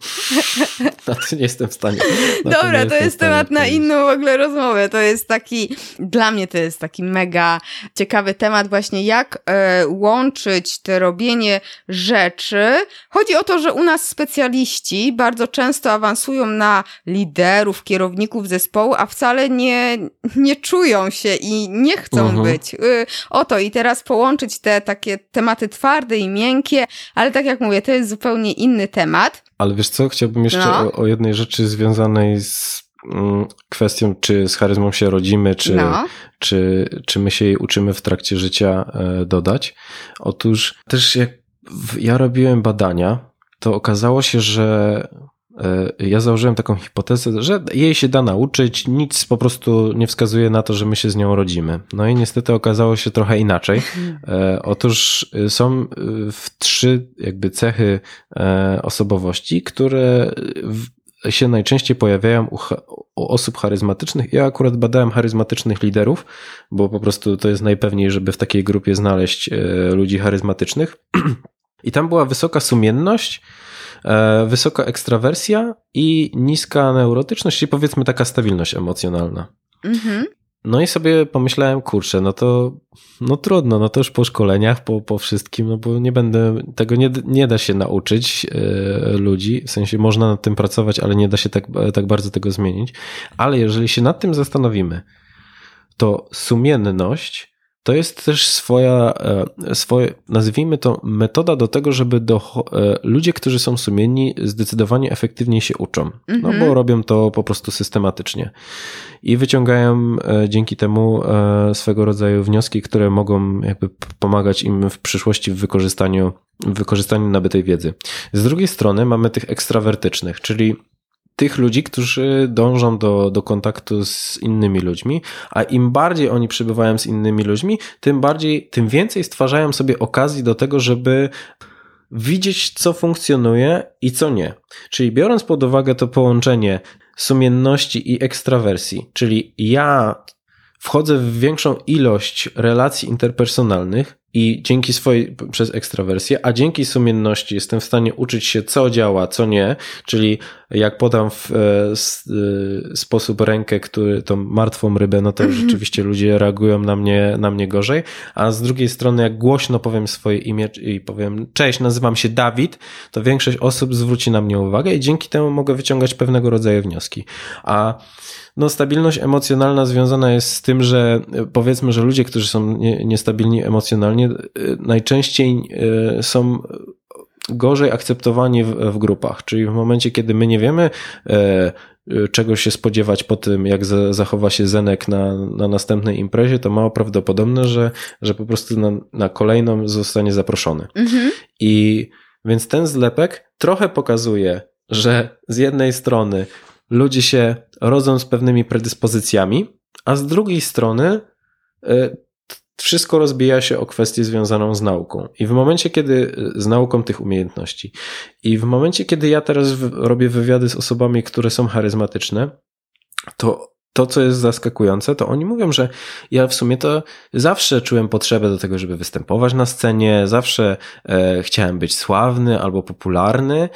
S2: No to nie jestem w stanie.
S1: Dobra, to, to jest temat na inną w ogóle rozmowę. To jest taki, dla mnie to jest taki mega ciekawy temat właśnie, jak e, łączyć te robienie rzeczy. Chodzi o to, że u nas specjaliści bardzo często awansują na liderów, kierowników zespołu, a wcale nie, nie czują się i nie chcą uh mhm. -huh. być. Y, oto i teraz połączyć te takie tematy twarde i miękkie, ale tak jak mówię, to jest zupełnie inny temat.
S2: Ale wiesz co, chciałbym jeszcze no. o, o, jednej rzeczy związanej z mm, kwestią, czy z charyzmą się rodzimy, czy, no. czy, czy my się jej uczymy w trakcie życia e, dodać. Otóż też jak ja robiłem badania, to okazało się, że ja założyłem taką hipotezę, że jej się da nauczyć, nic po prostu nie wskazuje na to, że my się z nią rodzimy. No i niestety okazało się trochę inaczej. E, otóż są w trzy jakby cechy osobowości, które się najczęściej pojawiają u, u, osób charyzmatycznych. Ja akurat badałem charyzmatycznych liderów, bo po prostu to jest najpewniej, żeby w takiej grupie znaleźć ludzi charyzmatycznych. I tam była wysoka sumienność, e, wysoka ekstrawersja i niska neurotyczność, czyli powiedzmy taka stabilność emocjonalna. Mhm. No i sobie pomyślałem, kurczę, no to no trudno, no to już po szkoleniach, po, po wszystkim, no bo nie będę, tego nie, nie da się nauczyć e, ludzi, w sensie można nad tym pracować, ale nie da się tak, tak bardzo tego zmienić. Ale jeżeli się nad tym zastanowimy, to sumienność to jest też swoja, e, swoje, nazwijmy to, metoda do tego, żeby do, e, ludzie, którzy są sumienni, zdecydowanie efektywniej się uczą. Mm -hmm. No bo mhm. robią to po prostu systematycznie. I wyciągają e, dzięki temu swego rodzaju wnioski, które mogą jakby pomagać im w przyszłości w wykorzystaniu, w wykorzystaniu nabytej wiedzy. Z drugiej strony mamy tych ekstrawertycznych, czyli tych ludzi, którzy dążą do, do kontaktu z innymi ludźmi, a im bardziej oni przebywają z innymi ludźmi, tym bardziej, tym więcej stwarzają sobie okazji do tego, żeby widzieć, co funkcjonuje i co nie. Czyli biorąc pod uwagę to połączenie sumienności i ekstrawersji, czyli ja wchodzę w większą ilość relacji interpersonalnych i dzięki swojej, przez ekstrawersję, a dzięki sumienności jestem w stanie uczyć się, co działa, co nie, czyli jak podam w e, e, sposób rękę, który tą martwą rybę, no to mhm. rzeczywiście ludzie reagują na mnie, na mnie gorzej, a z drugiej strony, jak głośno powiem swoje imię i powiem, cześć, nazywam się Dawid, to większość osób zwróci na mnie uwagę i dzięki temu mogę wyciągać pewnego rodzaju wnioski. A no, stabilność emocjonalna związana jest z tym, że e, powiedzmy, że ludzie, którzy są niestabilni emocjonalnie, najczęściej są gorzej akceptowani w, w grupach. Czyli w momencie, kiedy my nie wiemy, czego się spodziewać po tym, jak zachowa się Zenek na, na następnej imprezie, to mało prawdopodobne, że, że po prostu na, na kolejną zostanie zaproszony. Mhm. I więc ten zlepek trochę pokazuje, że z jednej strony ludzie się rodzą z pewnymi predyspozycjami, a z drugiej strony e, wszystko rozbija się o kwestię związaną z nauką. I w momencie, kiedy z nauką tych umiejętności, i w momencie, kiedy ja teraz robię wywiady z osobami, które są charyzmatyczne, to to, co jest zaskakujące, to oni mówią, że ja w sumie to zawsze czułem potrzebę do tego, żeby występować na scenie, zawsze e, chciałem być sławny albo popularny,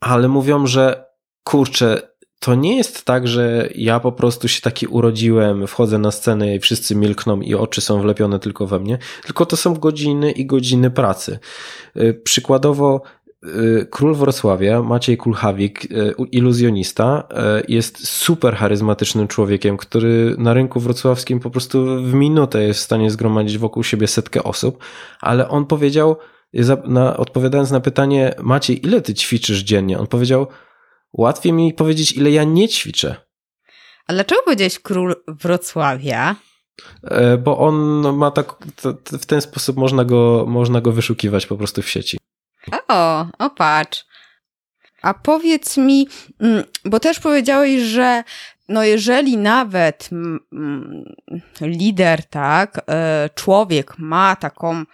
S2: ale mówią, że kurczę, to nie jest tak, że ja po prostu się taki urodziłem, wchodzę na scenę i wszyscy milkną i oczy są wlepione tylko we mnie, tylko to są godziny i godziny pracy. E, przykładowo Y, król Wrocławia, Maciej Kulchawik, y, iluzjonista, y, jest super charyzmatycznym człowiekiem, który na rynku wrocławskim po prostu w minutę jest w stanie zgromadzić wokół siebie setkę osób, ale on powiedział, odpowiadając na pytanie, Maciej, ile ty ćwiczysz dziennie? On powiedział, łatwiej mi powiedzieć, ile ja nie ćwiczę.
S1: A dlaczego powiedziałeś król Wrocławia?
S2: Bo on ma tak, w ten sposób można go, można go wyszukiwać po prostu w sieci.
S1: O, o patrz. A powiedz mi, mm, bo też powiedziałeś, że no jeżeli nawet lider, tak, e, człowiek ma taką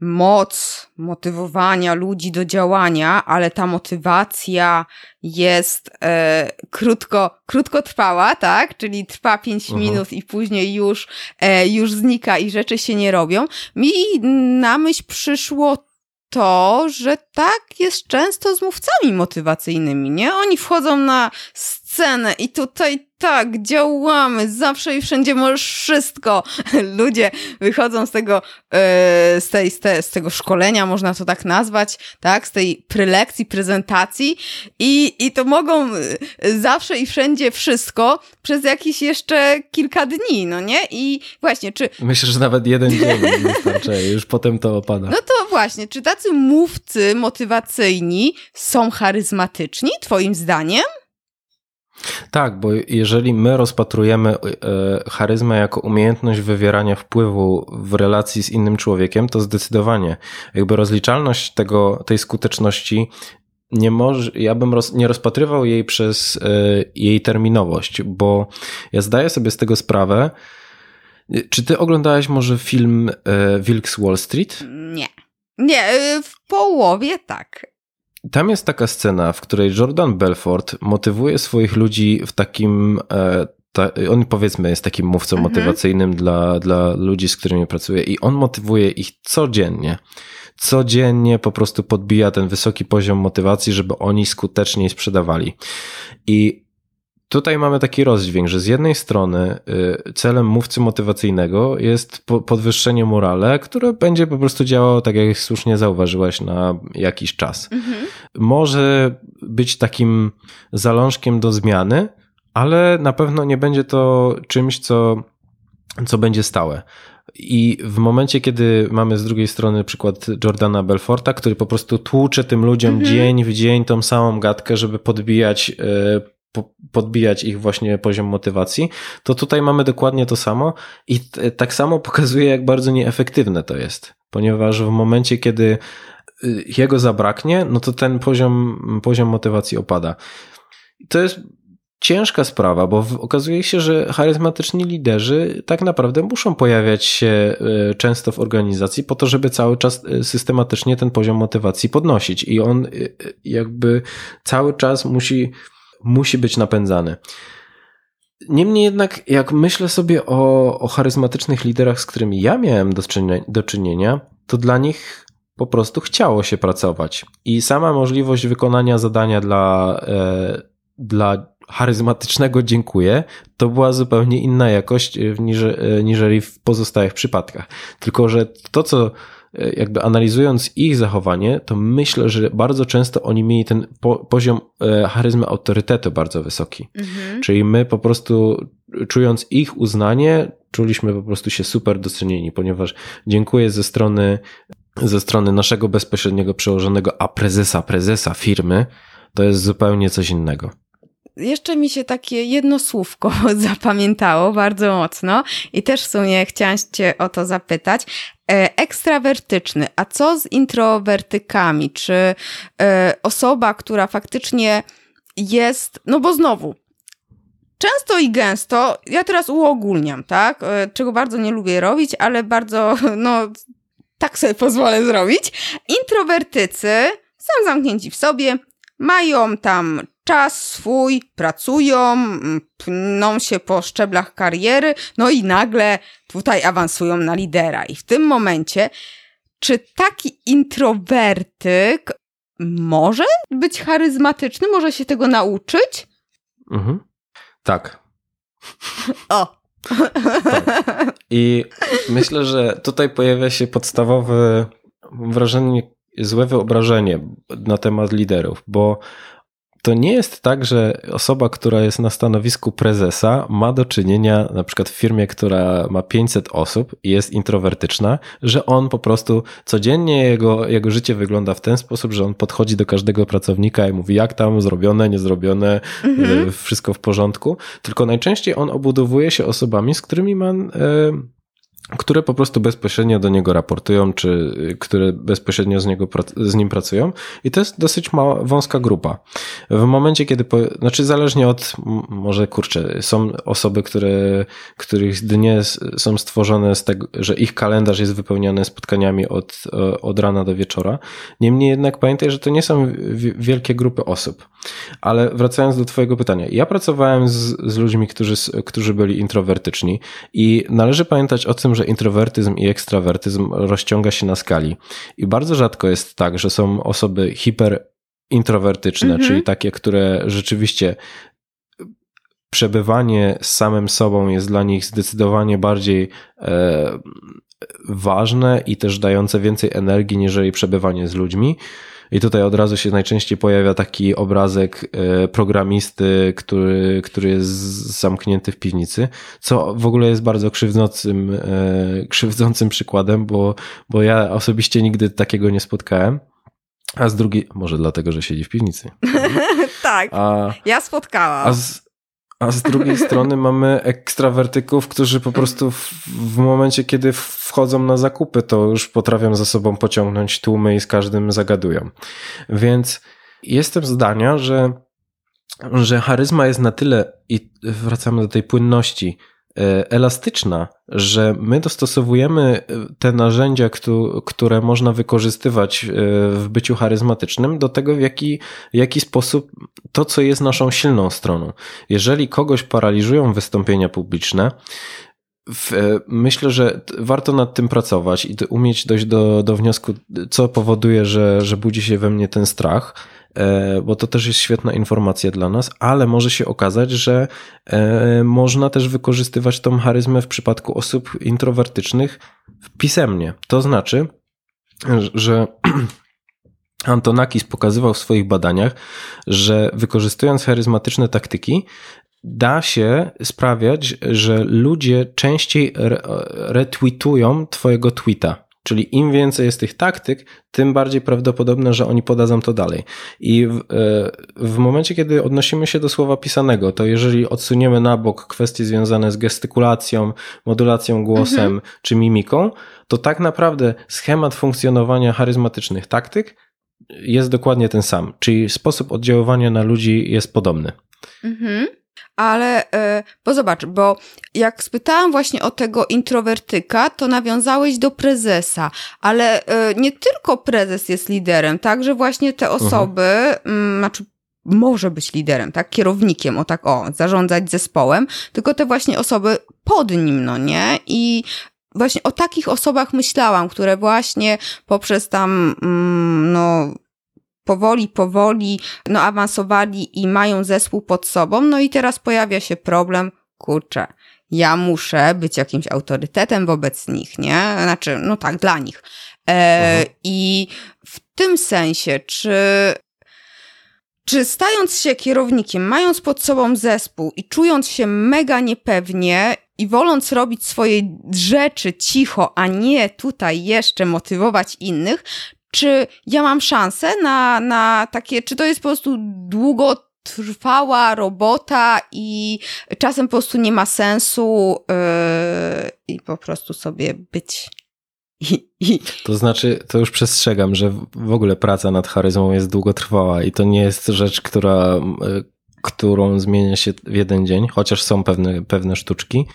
S1: moc motywowania ludzi do działania, ale ta motywacja jest e, krótko, krótkotrwała, tak? Czyli trwa pięć mhm. minut i później już, e, już znika i rzeczy się nie robią. Mi na myśl przyszło to, że tak jest często z mówcami motywacyjnymi, nie? Oni wchodzą na scenę i tutaj tak, działamy, zawsze i wszędzie możesz wszystko. Ludzie wychodzą z tego, e, z, tej, z, te, z tego szkolenia, można to tak nazwać, tak, z tej prelekcji, prezentacji i, i to mogą e, zawsze i wszędzie wszystko przez jakieś jeszcze kilka dni, no nie? I właśnie, czy...
S2: Myślę, że nawet jeden dzień wystarczy, już potem to opada.
S1: No to właśnie, czy tacy mówcy motywacyjni są charyzmatyczni, twoim zdaniem?
S2: Tak, bo jeżeli my rozpatrujemy e, charyzmę jako umiejętność wywierania wpływu w relacji z innym człowiekiem, to zdecydowanie jakby rozliczalność tego, tej skuteczności nie może, ja bym roz, nie rozpatrywał jej przez e, jej terminowość, bo ja zdaję sobie z tego sprawę. Czy ty oglądałeś może film e, Wilk z Wall Street?
S1: Nie. Nie, w połowie tak.
S2: Tam jest taka scena, w której Jordan Belfort motywuje swoich ludzi w takim. E, ta, on powiedzmy jest takim mówcą mhm. motywacyjnym dla, dla ludzi, z którymi pracuje, i on motywuje ich codziennie. Codziennie po prostu podbija ten wysoki poziom motywacji, żeby oni skuteczniej sprzedawali. I tutaj mamy taki rozdźwięk, że z jednej strony y, celem mówcy motywacyjnego jest podwyższenie morale, które będzie po prostu działało, tak jak słusznie zauważyłaś, na jakiś czas. Mhm. Może być takim zalążkiem do zmiany, ale na pewno nie będzie to czymś, co, co będzie stałe. I w momencie, kiedy mamy z drugiej strony przykład Jordana Belforta, który po prostu tłucze tym ludziom mhm. dzień w dzień tą samą gadkę, żeby podbijać y, podbijać ich właśnie poziom motywacji, to tutaj mamy dokładnie to samo i tak samo pokazuje, jak bardzo nieefektywne to jest, ponieważ w momencie, kiedy y, jego zabraknie, no to ten poziom, poziom motywacji opada. To jest ciężka sprawa, bo okazuje się, że charyzmatyczni liderzy tak naprawdę muszą pojawiać się y, często w organizacji po to, żeby cały czas y, systematycznie ten poziom motywacji podnosić i on jakby cały czas musi musi być napędzany. Niemniej jednak, jak myślę sobie o, o charyzmatycznych liderach, z którymi ja miałem do, do czynienia, to dla nich po prostu chciało się pracować. I sama możliwość wykonania zadania dla, e, dla charyzmatycznego dziękuję, to była zupełnie inna jakość e, niż, e, niżeli w pozostałych przypadkach. Tylko, że to, co jakby analizując ich zachowanie, to myślę, że bardzo często oni mieli ten po, poziom e, charyzmy autorytetu bardzo wysoki. Mhm. Czyli my po prostu czując ich uznanie, czuliśmy po prostu się super docenieni, ponieważ dziękuję ze strony ze strony naszego bezpośredniego przełożonego, a prezesa, prezesa firmy, to jest zupełnie coś innego
S1: jeszcze mi się takie jedno słówko zapamiętało bardzo mocno i też w sumie chciałam Cię o to zapytać. E, ekstrawertyczny, a co z introwertykami? Czy e, osoba, która faktycznie jest, no bo znowu, często i gęsto, ja teraz uogólniam, tak? E, czego bardzo nie lubię robić, ale bardzo, no, tak sobie pozwolę zrobić. Introwertycy są zamknięci w sobie, mają tam czas swój, pracują, pną się po szczeblach kariery, no i nagle tutaj awansują na lidera. I w tym momencie, czy taki introwertyk może być charyzmatyczny? Może się tego nauczyć?
S2: Mhm. Tak.
S1: O.
S2: tak. I myślę, że tutaj pojawia się podstawowe wrażenie, złe wyobrażenie na temat liderów, bo to nie jest tak, że osoba, która jest na stanowisku prezesa, ma do czynienia na przykład w firmie, która ma 500 osób i jest introwertyczna, że on po prostu codziennie jego, jego życie wygląda w ten sposób, że on podchodzi do każdego pracownika i mówi, jak tam zrobione, niezrobione, mhm. Y, wszystko w porządku. Tylko najczęściej on obudowuje się osobami, z którymi ma. Które po prostu bezpośrednio do niego raportują, czy y, które bezpośrednio z, niego, z nim pracują. I to jest dosyć mała, wąska grupa. W momencie, kiedy, po, znaczy zależnie od, może kurczę, są osoby, które, których dnie są stworzone z tego, że ich kalendarz jest wypełniany spotkaniami od, od rana do wieczora. Niemniej jednak pamiętaj, że to nie są wielkie grupy osób. Ale wracając do Twojego pytania, ja pracowałem z, z ludźmi, którzy, którzy byli introwertyczni i należy pamiętać o tym, że introwertyzm i ekstrawertyzm rozciąga się na skali. I bardzo rzadko jest tak, że są osoby hiperintrowertyczne, mhm. czyli takie, które rzeczywiście przebywanie z samym sobą jest dla nich zdecydowanie bardziej e, ważne i też dające więcej energii, niżeli przebywanie z ludźmi. I tutaj od razu się najczęściej pojawia taki obrazek e, programisty, który, który jest zamknięty w piwnicy, co w ogóle jest bardzo krzywdzącym, e, krzywdzącym przykładem, bo, bo ja osobiście nigdy takiego nie spotkałem. A z drugiej, może dlatego, że siedzi w piwnicy.
S1: tak, a, ja spotkałam.
S2: A z, a z drugiej strony mamy ekstrawertyków, którzy po prostu w, w, momencie, kiedy wchodzą na zakupy, to już potrafią za sobą pociągnąć tłumy i z każdym zagadują. Więc jestem zdania, że, że charyzma jest na tyle, i wracamy do tej płynności, elastyczna, że my dostosowujemy e, te narzędzia, które można wykorzystywać e, w byciu charyzmatycznym do tego, w jaki, w jaki sposób to, co jest naszą silną stroną. Jeżeli kogoś paraliżują wystąpienia publiczne, myślę, że warto nad tym pracować i umieć dojść do, do wniosku, co powoduje, że, że budzi się we mnie ten strach E, bo to też jest świetna informacja dla nas, ale może się okazać, że e, można też wykorzystywać tą charyzmę w przypadku osób introwertycznych pisemnie. To znaczy, że Antonakis pokazywał w swoich badaniach, że wykorzystując charyzmatyczne taktyki, da się sprawiać, że ludzie częściej retweetują Twojego tweeta. Czyli im więcej jest tych taktyk, tym bardziej prawdopodobne, że oni podadzą to dalej. I w, e, w, momencie, kiedy odnosimy się do słowa pisanego, to jeżeli odsuniemy na bok kwestie związane z gestykulacją, modulacją głosem mhm. czy mimiką, to tak naprawdę schemat funkcjonowania charyzmatycznych taktyk jest dokładnie ten sam. Czyli sposób oddziaływania na ludzi jest podobny. Mhm
S1: ale e, bo zobacz, bo jak spytałam właśnie o tego introwertyka, to nawiązałeś do prezesa, ale e, nie tylko prezes jest liderem, także właśnie te mhm. osoby, m, znaczy może być liderem, tak, kierownikiem, o tak, o, zarządzać zespołem, tylko te właśnie osoby pod nim, no nie? I właśnie o takich osobach myślałam, które właśnie poprzez tam, mm, no, powoli, powoli no, awansowali i mają zespół pod sobą. No i teraz pojawia się problem, kurczę, ja muszę być jakimś autorytetem wobec nich, nie? Znaczy, no tak, dla nich. E. I w tym sensie, czy czy stając się kierownikiem, mając pod sobą zespół i czując się mega niepewnie i woląc robić swoje rzeczy cicho, a nie tutaj jeszcze motywować innych, czy ja mam szansę na, na takie, czy to jest po prostu długotrwała robota i czasem po prostu nie ma sensu yy, i po prostu sobie być.
S2: To znaczy, to już przestrzegam, że w ogóle praca nad charyzmą jest długotrwała i to nie jest rzecz, która yy, którą zmienia się w jeden dzień, chociaż są pewne, pewne sztuczki,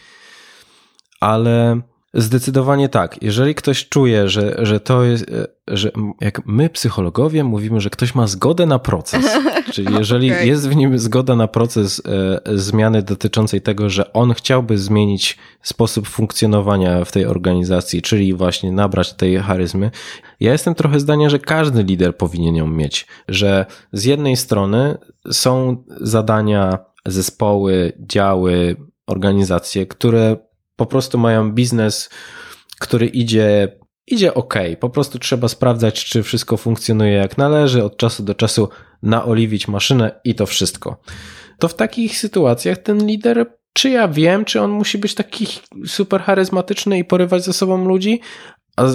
S2: ale Zdecydowanie tak. Jeżeli ktoś czuje, że, że to jest, e, że jak my psychologowie mówimy, że ktoś ma zgodę na proces, czyli jeżeli okay. jest w nim zgoda na proces e, zmiany dotyczącej tego, że on chciałby zmienić sposób funkcjonowania w tej organizacji, czyli właśnie nabrać tej charyzmy, ja jestem trochę zdania, że każdy lider powinien ją mieć, że z jednej strony są zadania, zespoły, działy, organizacje, które po prostu mają biznes, który idzie, idzie ok. Po prostu trzeba sprawdzać, czy wszystko funkcjonuje jak należy, od czasu do czasu naoliwić maszynę i to wszystko. To w takich sytuacjach ten lider, czy ja wiem, czy on musi być taki super charyzmatyczny i porywać ze sobą ludzi,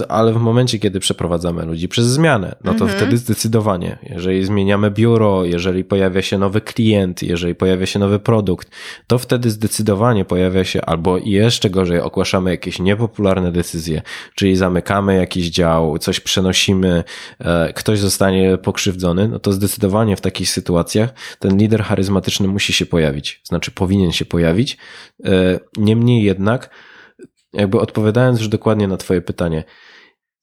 S2: ale w momencie, kiedy przeprowadzamy ludzi przez zmianę, no to mhm. wtedy zdecydowanie, jeżeli zmieniamy biuro, jeżeli pojawia się nowy klient, jeżeli pojawia się nowy produkt, to wtedy zdecydowanie pojawia się, albo jeszcze gorzej, ogłaszamy jakieś niepopularne decyzje, czyli zamykamy jakiś dział, coś przenosimy, e, ktoś zostanie pokrzywdzony, no to zdecydowanie w takich sytuacjach ten lider charyzmatyczny musi się pojawić, znaczy powinien się pojawić. E, niemniej jednak, jakby odpowiadając już dokładnie na Twoje pytanie,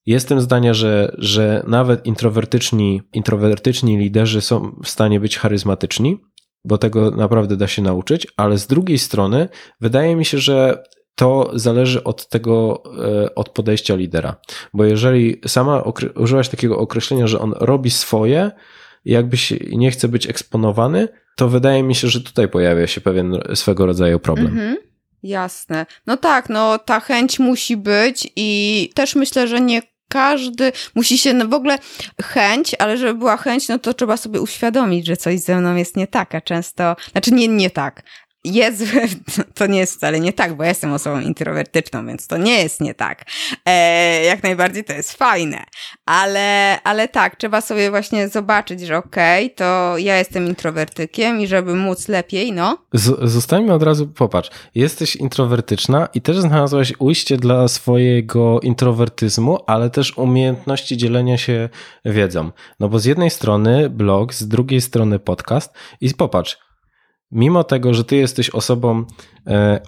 S2: jestem zdania, że, że nawet introwertyczni, introwertyczni liderzy są w stanie być charyzmatyczni, bo tego naprawdę da się nauczyć, ale z drugiej strony wydaje mi się, że to zależy od tego, e, od podejścia lidera. Bo jeżeli sama użyłaś takiego określenia, że on robi swoje, jakbyś nie chce być eksponowany, to wydaje mi się, że tutaj pojawia się pewien swego rodzaju problem. Mhm.
S1: Jasne. No tak, no ta chęć musi być i też myślę, że nie każdy musi się, no w ogóle chęć, ale żeby była chęć, no to trzeba sobie uświadomić, że coś ze mną jest nie tak, a często, znaczy nie, nie tak, jest, to nie jest wcale nie tak, bo ja jestem osobą introwertyczną, więc to nie jest nie tak. E, jak najbardziej to jest fajne, ale, ale tak, trzeba sobie właśnie zobaczyć, że okej, okay, to ja jestem introwertykiem i żeby móc lepiej, no.
S2: Z, zostańmy od razu, popatrz, jesteś introwertyczna i też znalazłaś ujście dla swojego introwertyzmu, ale też umiejętności dzielenia się wiedzą. No bo z jednej strony blog, z drugiej strony podcast i popatrz, mimo tego, że ty jesteś osobą,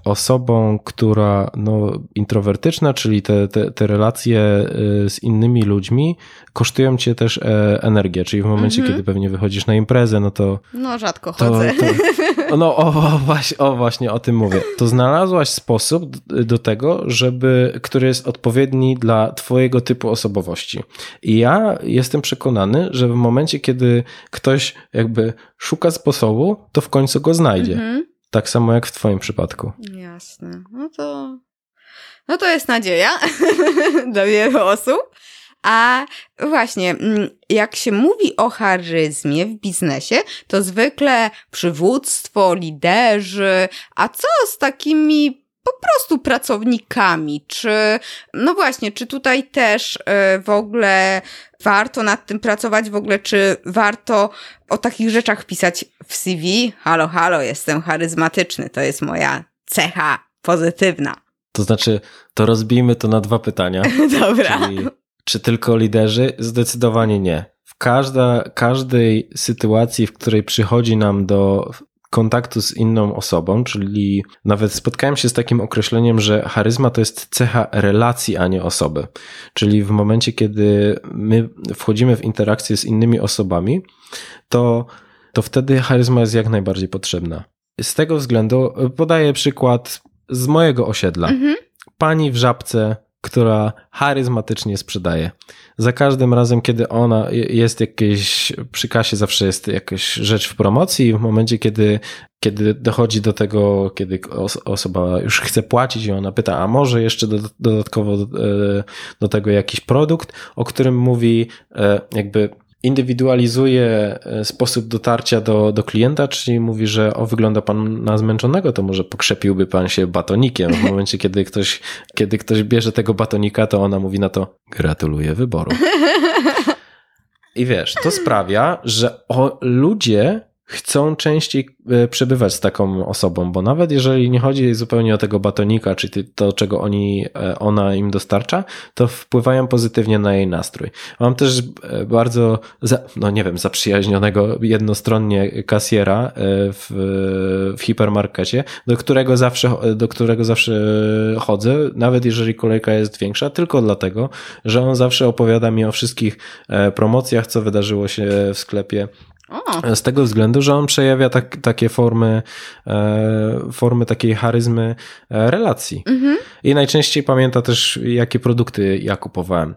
S2: osobą, która no, introwertyczna, czyli te, te, te relacje e, z innymi ludźmi kosztują cię też e, energię, czyli w momencie, mm -hmm. kiedy pewnie wychodzisz na imprezę, no to...
S1: No rzadko chodzę.
S2: To, no o, o, właśnie, o właśnie, o tym mówię. To znalazłaś sposób do tego, żeby, który jest odpowiedni dla twojego typu osobowości. I ja jestem przekonany, że w momencie, kiedy ktoś jakby szuka sposobu, to w końcu go znajdzie. Mm -hmm. Tak samo jak w Twoim przypadku.
S1: Jasne. No to. No to jest nadzieja dla wielu osób. A właśnie, mm, jak się mówi o charyzmie w biznesie, to zwykle przywództwo, liderzy, a co z takimi po prostu pracownikami? Czy, no właśnie, czy tutaj też y, w ogóle warto nad tym pracować? W ogóle, czy warto o takich rzeczach pisać w CV? Halo, halo, jestem charyzmatyczny, to jest moja cecha pozytywna.
S2: To znaczy, to rozbijmy to na dwa pytania.
S1: Dobra.
S2: Czyli, czy tylko liderzy? Zdecydowanie nie. W każda, każdej sytuacji, w której przychodzi nam do kontaktu z inną osobą, czyli nawet spotkałem się z takim określeniem, że charyzma to jest cecha relacji, a nie osoby. Czyli w momencie, kiedy my wchodzimy w interakcję z innymi osobami, to, to wtedy charyzma jest jak najbardziej potrzebna. Z tego względu podaję przykład z mojego osiedla. Mhm. Pani w żabce która charyzmatycznie sprzedaje. Za każdym razem, kiedy ona jest jakieś, przy kasie zawsze jest jakaś rzecz w promocji, w momencie, kiedy, kiedy dochodzi do tego, kiedy osoba już chce płacić i ona pyta, a może jeszcze dodatkowo do, e, do tego jakiś produkt, o którym mówi e, jakby indywidualizuje e, sposób dotarcia do, do klienta, czyli mówi, że o, wygląda pan na zmęczonego, to może pokrzepiłby pan się batonikiem. W momencie, kiedy ktoś, kiedy ktoś bierze tego batonika, to ona mówi na to, gratuluję wyboru. I wiesz, to sprawia, że o, ludzie chcą częściej e, przebywać z taką osobą, bo nawet jeżeli nie chodzi zupełnie o tego batonika, czy to, czego oni, e, ona im dostarcza, to wpływają pozytywnie na jej nastrój. Mam też e, bardzo, no nie wiem, zaprzyjaźnionego jednostronnie kasjera w, w hipermarkecie, do którego zawsze, do którego zawsze chodzę, nawet jeżeli kolejka jest większa, tylko dlatego, że on zawsze opowiada mi o wszystkich promocjach, co wydarzyło się w sklepie. Z tego względu, że on przejawia tak, takie formy, e, formy takiej charyzmy e, relacji. Mhm. I najczęściej pamięta też, jakie produkty ja kupowałem.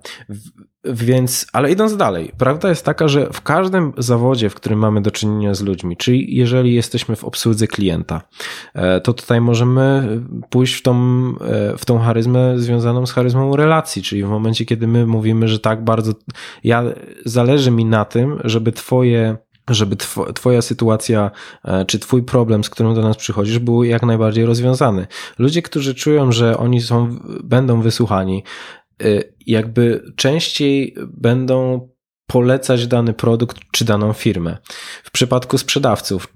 S2: Więc, ale idąc dalej, prawda jest taka, że w każdym zawodzie, w którym mamy do czynienia z ludźmi, czyli jeżeli jesteśmy w obsłudze klienta, e, to tutaj możemy pójść w tą, w tą charyzmę związaną z charyzmą relacji, czyli w momencie, kiedy my mówimy, że tak bardzo, ja, zależy mi na tym, żeby twoje żeby twoja sytuacja e, czy twój problem, z którym do nas przychodzisz, był jak najbardziej rozwiązany. Ludzie, którzy czują, że oni są, będą wysłuchani, e, jakby częściej będą polecać dany produkt czy daną firmę. W przypadku sprzedawców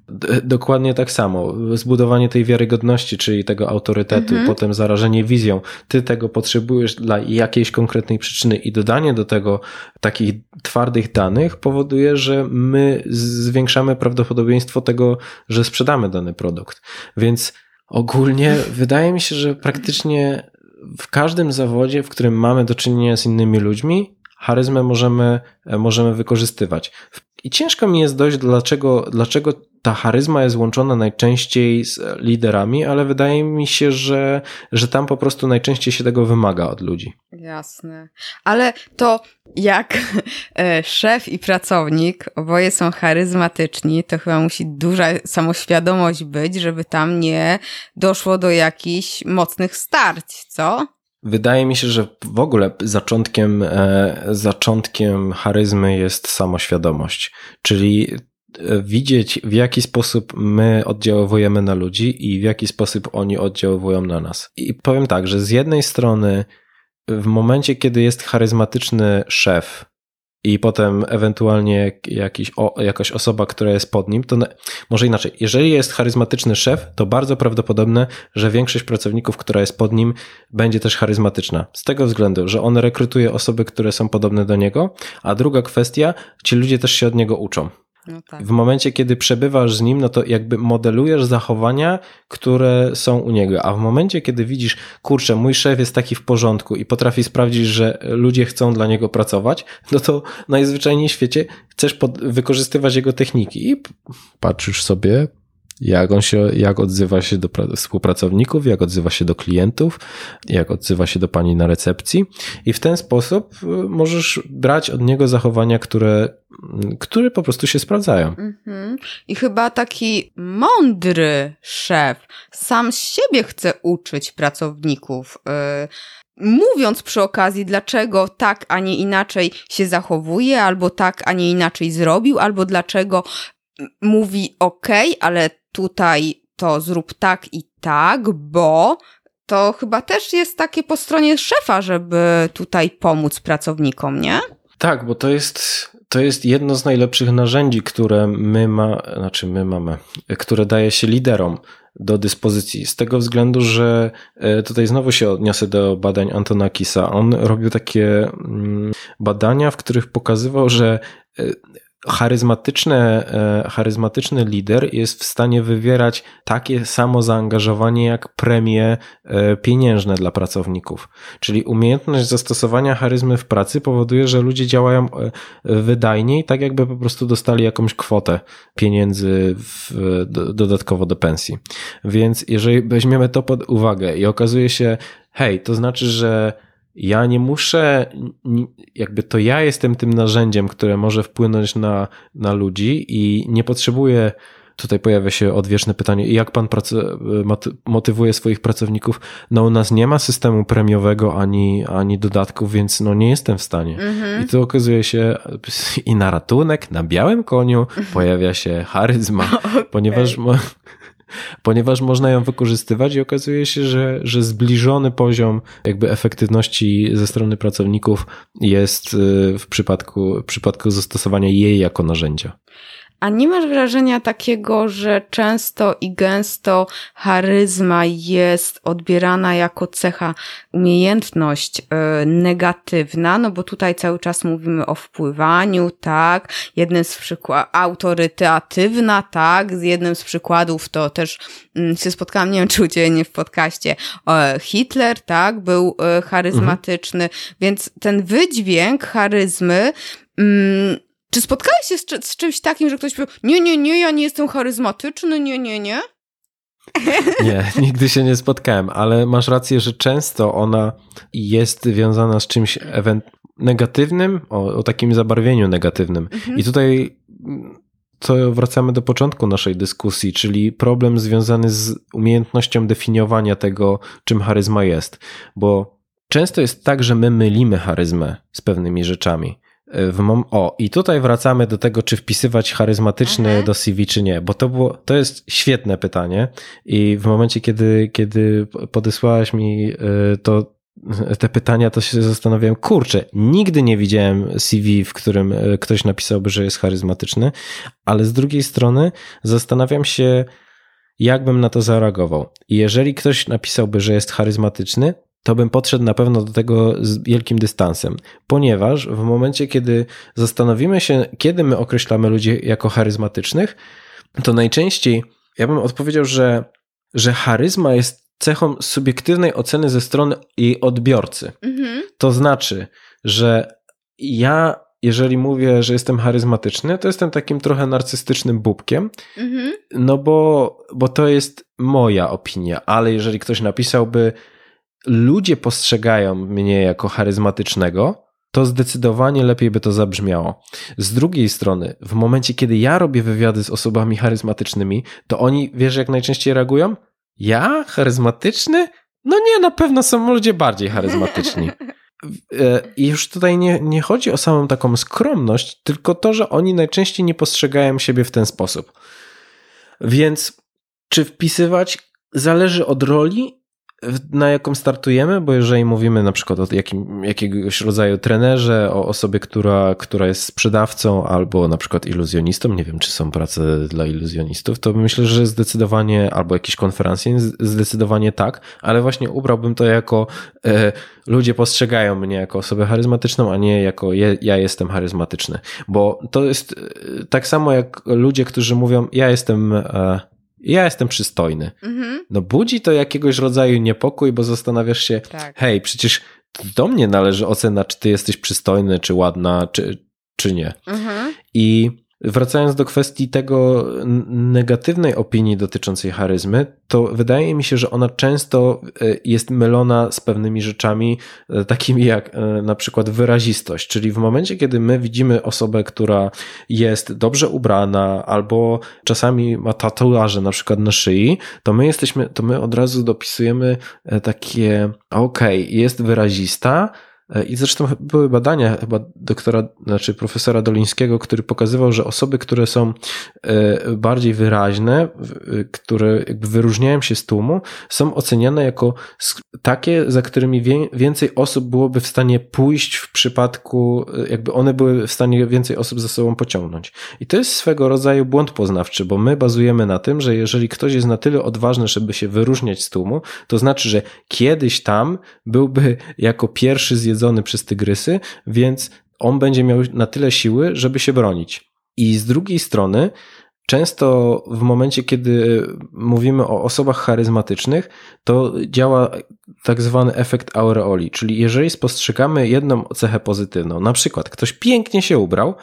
S2: dokładnie tak samo. Zbudowanie tej wiarygodności, czyli tego autorytetu, mhm. potem zarażenie wizją. Ty tego potrzebujesz dla jakiejś konkretnej przyczyny i dodanie do tego takich twardych danych powoduje, że my zwiększamy prawdopodobieństwo tego, że sprzedamy dany produkt. Więc ogólnie wydaje mi się, że praktycznie w każdym zawodzie, w którym mamy do czynienia z innymi ludźmi, charyzmę możemy, e, możemy wykorzystywać. I ciężko mi jest dojść, dlaczego, dlaczego ta charyzma jest łączona najczęściej z liderami, ale wydaje mi się, że, że tam po prostu najczęściej się tego wymaga od ludzi.
S1: Jasne. Ale to jak e, szef i pracownik oboje są charyzmatyczni, to chyba musi duża samoświadomość być, żeby tam nie doszło do jakichś mocnych starć, co?
S2: Wydaje mi się, że w ogóle zaczątkiem, e, zaczątkiem charyzmy jest samoświadomość, czyli e, widzieć w jaki sposób my oddziałujemy na ludzi i w jaki sposób oni oddziałują na nas. I powiem tak, że z jednej strony w momencie, kiedy jest charyzmatyczny szef, i potem ewentualnie jakiś, o, jakaś osoba, która jest pod nim, to na, może inaczej. Jeżeli jest charyzmatyczny szef, to bardzo prawdopodobne, że większość pracowników, która jest pod nim, będzie też charyzmatyczna. Z tego względu, że on rekrutuje osoby, które są podobne do niego, a druga kwestia, ci ludzie też się od niego uczą. No tak. W momencie, kiedy przebywasz z nim, no to jakby modelujesz zachowania, które są u niego. A w momencie, kiedy widzisz, kurczę, mój szef jest taki w porządku i potrafi sprawdzić, że ludzie chcą dla niego pracować, no to najzwyczajniej w świecie chcesz wykorzystywać jego techniki i patrzysz sobie, jak on się, jak odzywa się do współpracowników, jak odzywa się do klientów, jak odzywa się do pani na recepcji i w ten sposób y, możesz brać od niego zachowania, które, które po prostu się sprawdzają. Mhm.
S1: I chyba taki mądry szef sam z siebie chce uczyć pracowników. Yy mówiąc przy okazji, dlaczego tak, a nie inaczej się zachowuje, albo tak, a nie inaczej zrobił, albo dlaczego mówi ok, ale tutaj to zrób tak i tak, bo to chyba też jest takie po stronie szefa, żeby tutaj pomóc pracownikom, nie?
S2: Tak, bo to jest, to jest jedno z najlepszych narzędzi, które my ma, znaczy my mamy, które daje się liderom do dyspozycji. Z tego względu, że e, tutaj znowu się odniosę do badań Antona Kisa. On robił takie mm, badania, w których pokazywał, że charyzmatyczne, e, charyzmatyczny lider jest w stanie wywierać takie samo zaangażowanie jak premie e, pieniężne dla pracowników. Czyli umiejętność zastosowania charyzmy w pracy powoduje, że ludzie działają e, wydajniej, tak jakby po prostu dostali jakąś kwotę pieniędzy w, dodatkowo do pensji. Więc jeżeli weźmiemy to pod uwagę i okazuje się, hej, to znaczy, że ja nie muszę, jakby to ja jestem tym narzędziem, które może wpłynąć na, na ludzi i nie potrzebuję. Tutaj pojawia się odwieczne pytanie, jak pan motywuje swoich pracowników? No, u nas nie ma systemu premiowego ani, ani dodatków, więc no nie jestem w stanie. Mhm. I tu okazuje się, i na ratunek, na białym koniu pojawia się charyzma, okay. ponieważ ponieważ można ją wykorzystywać i okazuje się, że, że zbliżony poziom jakby efektywności ze strony pracowników jest y, w przypadku, w przypadku zastosowania jej jako narzędzia.
S1: A nie masz wrażenia takiego, że często i gęsto charyzma jest odbierana jako cecha, umiejętność yy, negatywna, no bo tutaj cały czas mówimy o wpływaniu, tak, jednym z przykładów, autorytatywna, tak, z jednym z przykładów to też yy, się spotkałam, nie wiem czy u Ciebie nie w podcaście, Hitler, tak, był yy, charyzmatyczny, mhm. więc ten wydźwięk charyzmy, mm, czy spotkałeś się z, z, czymś takim, że ktoś powie, nie, nie, nie, ja nie jestem charyzmatyczny, nie, nie, nie?
S2: Nie, nigdy się nie spotkałem, ale masz rację, że często ona jest wiązana z czymś negatywnym, o, o takim zabarwieniu negatywnym. Mhm. I tutaj to wracamy do początku naszej dyskusji, czyli problem związany z umiejętnością definiowania tego, czym charyzma jest. Bo często jest tak, że my mylimy charyzmę z pewnymi rzeczami. Mom- o, i tutaj wracamy do tego, czy wpisywać charyzmatyczny Aha. do CV, czy nie, bo to, było, to jest świetne pytanie. I w momencie, kiedy, kiedy podesłałaś mi y, to, te pytania, to się zastanawiałem, kurczę, nigdy nie widziałem CV, w którym y, ktoś napisałby, że jest charyzmatyczny, ale z drugiej strony zastanawiam się, jakbym na to zareagował. I jeżeli ktoś napisałby, że jest charyzmatyczny, to bym podszedł na pewno do tego z wielkim dystansem, ponieważ w momencie, kiedy zastanowimy się, kiedy my określamy ludzi jako charyzmatycznych, to najczęściej ja bym odpowiedział, że, że charyzma jest cechą subiektywnej oceny ze strony jej odbiorcy. Mhm. To znaczy, że ja, jeżeli mówię, że jestem charyzmatyczny, to jestem takim trochę narcystycznym bubkiem, mhm. no bo, bo to jest moja opinia, ale jeżeli ktoś napisałby, ludzie postrzegają mnie jako charyzmatycznego, to zdecydowanie lepiej by to zabrzmiało. Z drugiej strony, w momencie, kiedy ja robię wywiady z osobami charyzmatycznymi, to oni, wiesz, jak najczęściej reagują? Ja? Charyzmatyczny? No nie, na pewno są ludzie bardziej charyzmatyczni. E, I już tutaj nie, nie chodzi o samą taką skromność, tylko to, że oni najczęściej nie postrzegają siebie w ten sposób. Więc czy wpisywać zależy od roli na jaką startujemy, bo jeżeli mówimy na przykład o jakim, jakiegoś rodzaju trenerze, o osobie, która, która jest sprzedawcą albo na przykład iluzjonistą, nie wiem czy są prace dla iluzjonistów, to myślę, że zdecydowanie, albo jakieś konferencje, zdecydowanie tak, ale właśnie ubrałbym to jako e, ludzie postrzegają mnie jako osobę charyzmatyczną, a nie jako je, ja jestem charyzmatyczny, bo to jest e, tak samo jak ludzie, którzy mówią ja jestem e, ja jestem przystojny. Mhm. No budzi to jakiegoś rodzaju niepokój, bo zastanawiasz się, tak. hej, przecież do mnie należy ocena, czy ty jesteś przystojny, czy ładna, czy, czy nie. Mhm. I Wracając do kwestii tego negatywnej opinii dotyczącej charyzmy, to wydaje mi się, że ona często e, jest mylona z pewnymi rzeczami, e, takimi jak e, na przykład wyrazistość. Czyli w momencie, kiedy my widzimy osobę, która jest dobrze ubrana albo czasami ma tatuaże na przykład na szyi, to my jesteśmy, to my od razu dopisujemy takie, okej, okay, jest wyrazista, I zresztą były badania chyba doktora, znaczy profesora Dolińskiego, który pokazywał, że osoby, które są e, bardziej wyraźne, które jakby wyróżniają się z tłumu, są oceniane jako takie, za którymi więcej osób byłoby w stanie pójść w przypadku, e, jakby one były w stanie więcej osób ze sobą pociągnąć. I to jest swego rodzaju błąd poznawczy, bo my bazujemy na tym, że jeżeli ktoś jest na tyle odważny, żeby się wyróżniać z tłumu, to znaczy, że kiedyś tam byłby jako pierwszy zjedzony zjedzony przez tygrysy, więc on będzie miał na tyle siły, żeby się bronić. I z drugiej strony, często w momencie, kiedy mówimy o osobach charyzmatycznych, to działa tak zwany efekt aureoli, czyli jeżeli spostrzegamy jedną cechę pozytywną, na przykład ktoś pięknie się ubrał,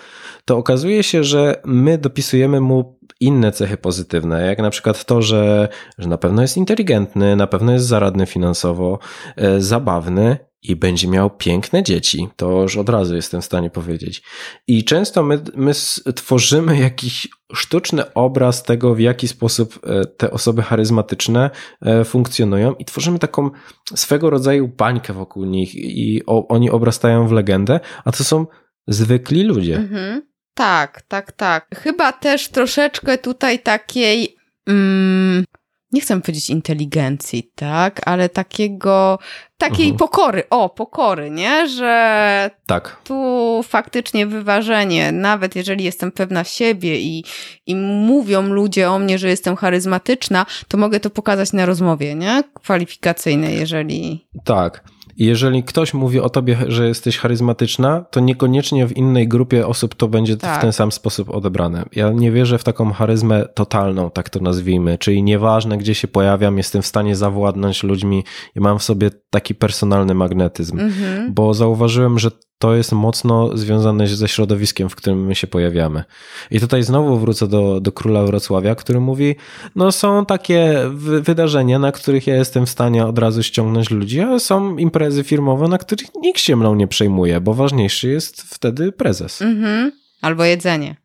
S2: to okazuje się, że my dopisujemy mu inne cechy pozytywne, jak na przykład to, że, że na pewno jest inteligentny, na pewno jest zaradny finansowo, e, zabawny i będzie miał piękne dzieci. To już od razu jestem w stanie powiedzieć. I często my, my tworzymy jakiś sztuczny obraz tego, w jaki sposób e, te osoby charyzmatyczne e, funkcjonują i tworzymy taką swego rodzaju bańkę wokół nich i oni obrastają w legendę, a to są zwykli ludzie. Mhm.
S1: Tak, tak, tak. Chyba też troszeczkę tutaj takiej mm, nie chcę powiedzieć inteligencji, tak, ale takiego, takiej
S2: Mhm.
S1: pokory, o, pokory, nie, że
S2: Tak.
S1: tu faktycznie wyważenie, nawet jeżeli jestem pewna siebie i, i mówią ludzie o mnie, że jestem charyzmatyczna, to mogę to pokazać na rozmowie, nie, kwalifikacyjnej, jeżeli...
S2: Tak. Jeżeli ktoś mówi o tobie, że jesteś charyzmatyczna, to niekoniecznie w innej grupie osób to będzie
S1: Tak.
S2: w ten sam sposób odebrane. Ja nie wierzę w taką charyzmę totalną, tak to nazwijmy, czyli nieważne gdzie się pojawiam, jestem w stanie zawładnąć ludźmi i mam w sobie taki personalny magnetyzm.
S1: Mhm.
S2: Bo zauważyłem, że to jest mocno związane ze środowiskiem, w którym my się pojawiamy. I tutaj znowu wrócę do, do króla Wrocławia, który mówi: No, są takie wy- wydarzenia, na których ja jestem w stanie od razu ściągnąć ludzi, a są imprezy firmowe, na których nikt się mną nie przejmuje, bo ważniejszy jest wtedy prezes.
S1: Mhm. Albo jedzenie.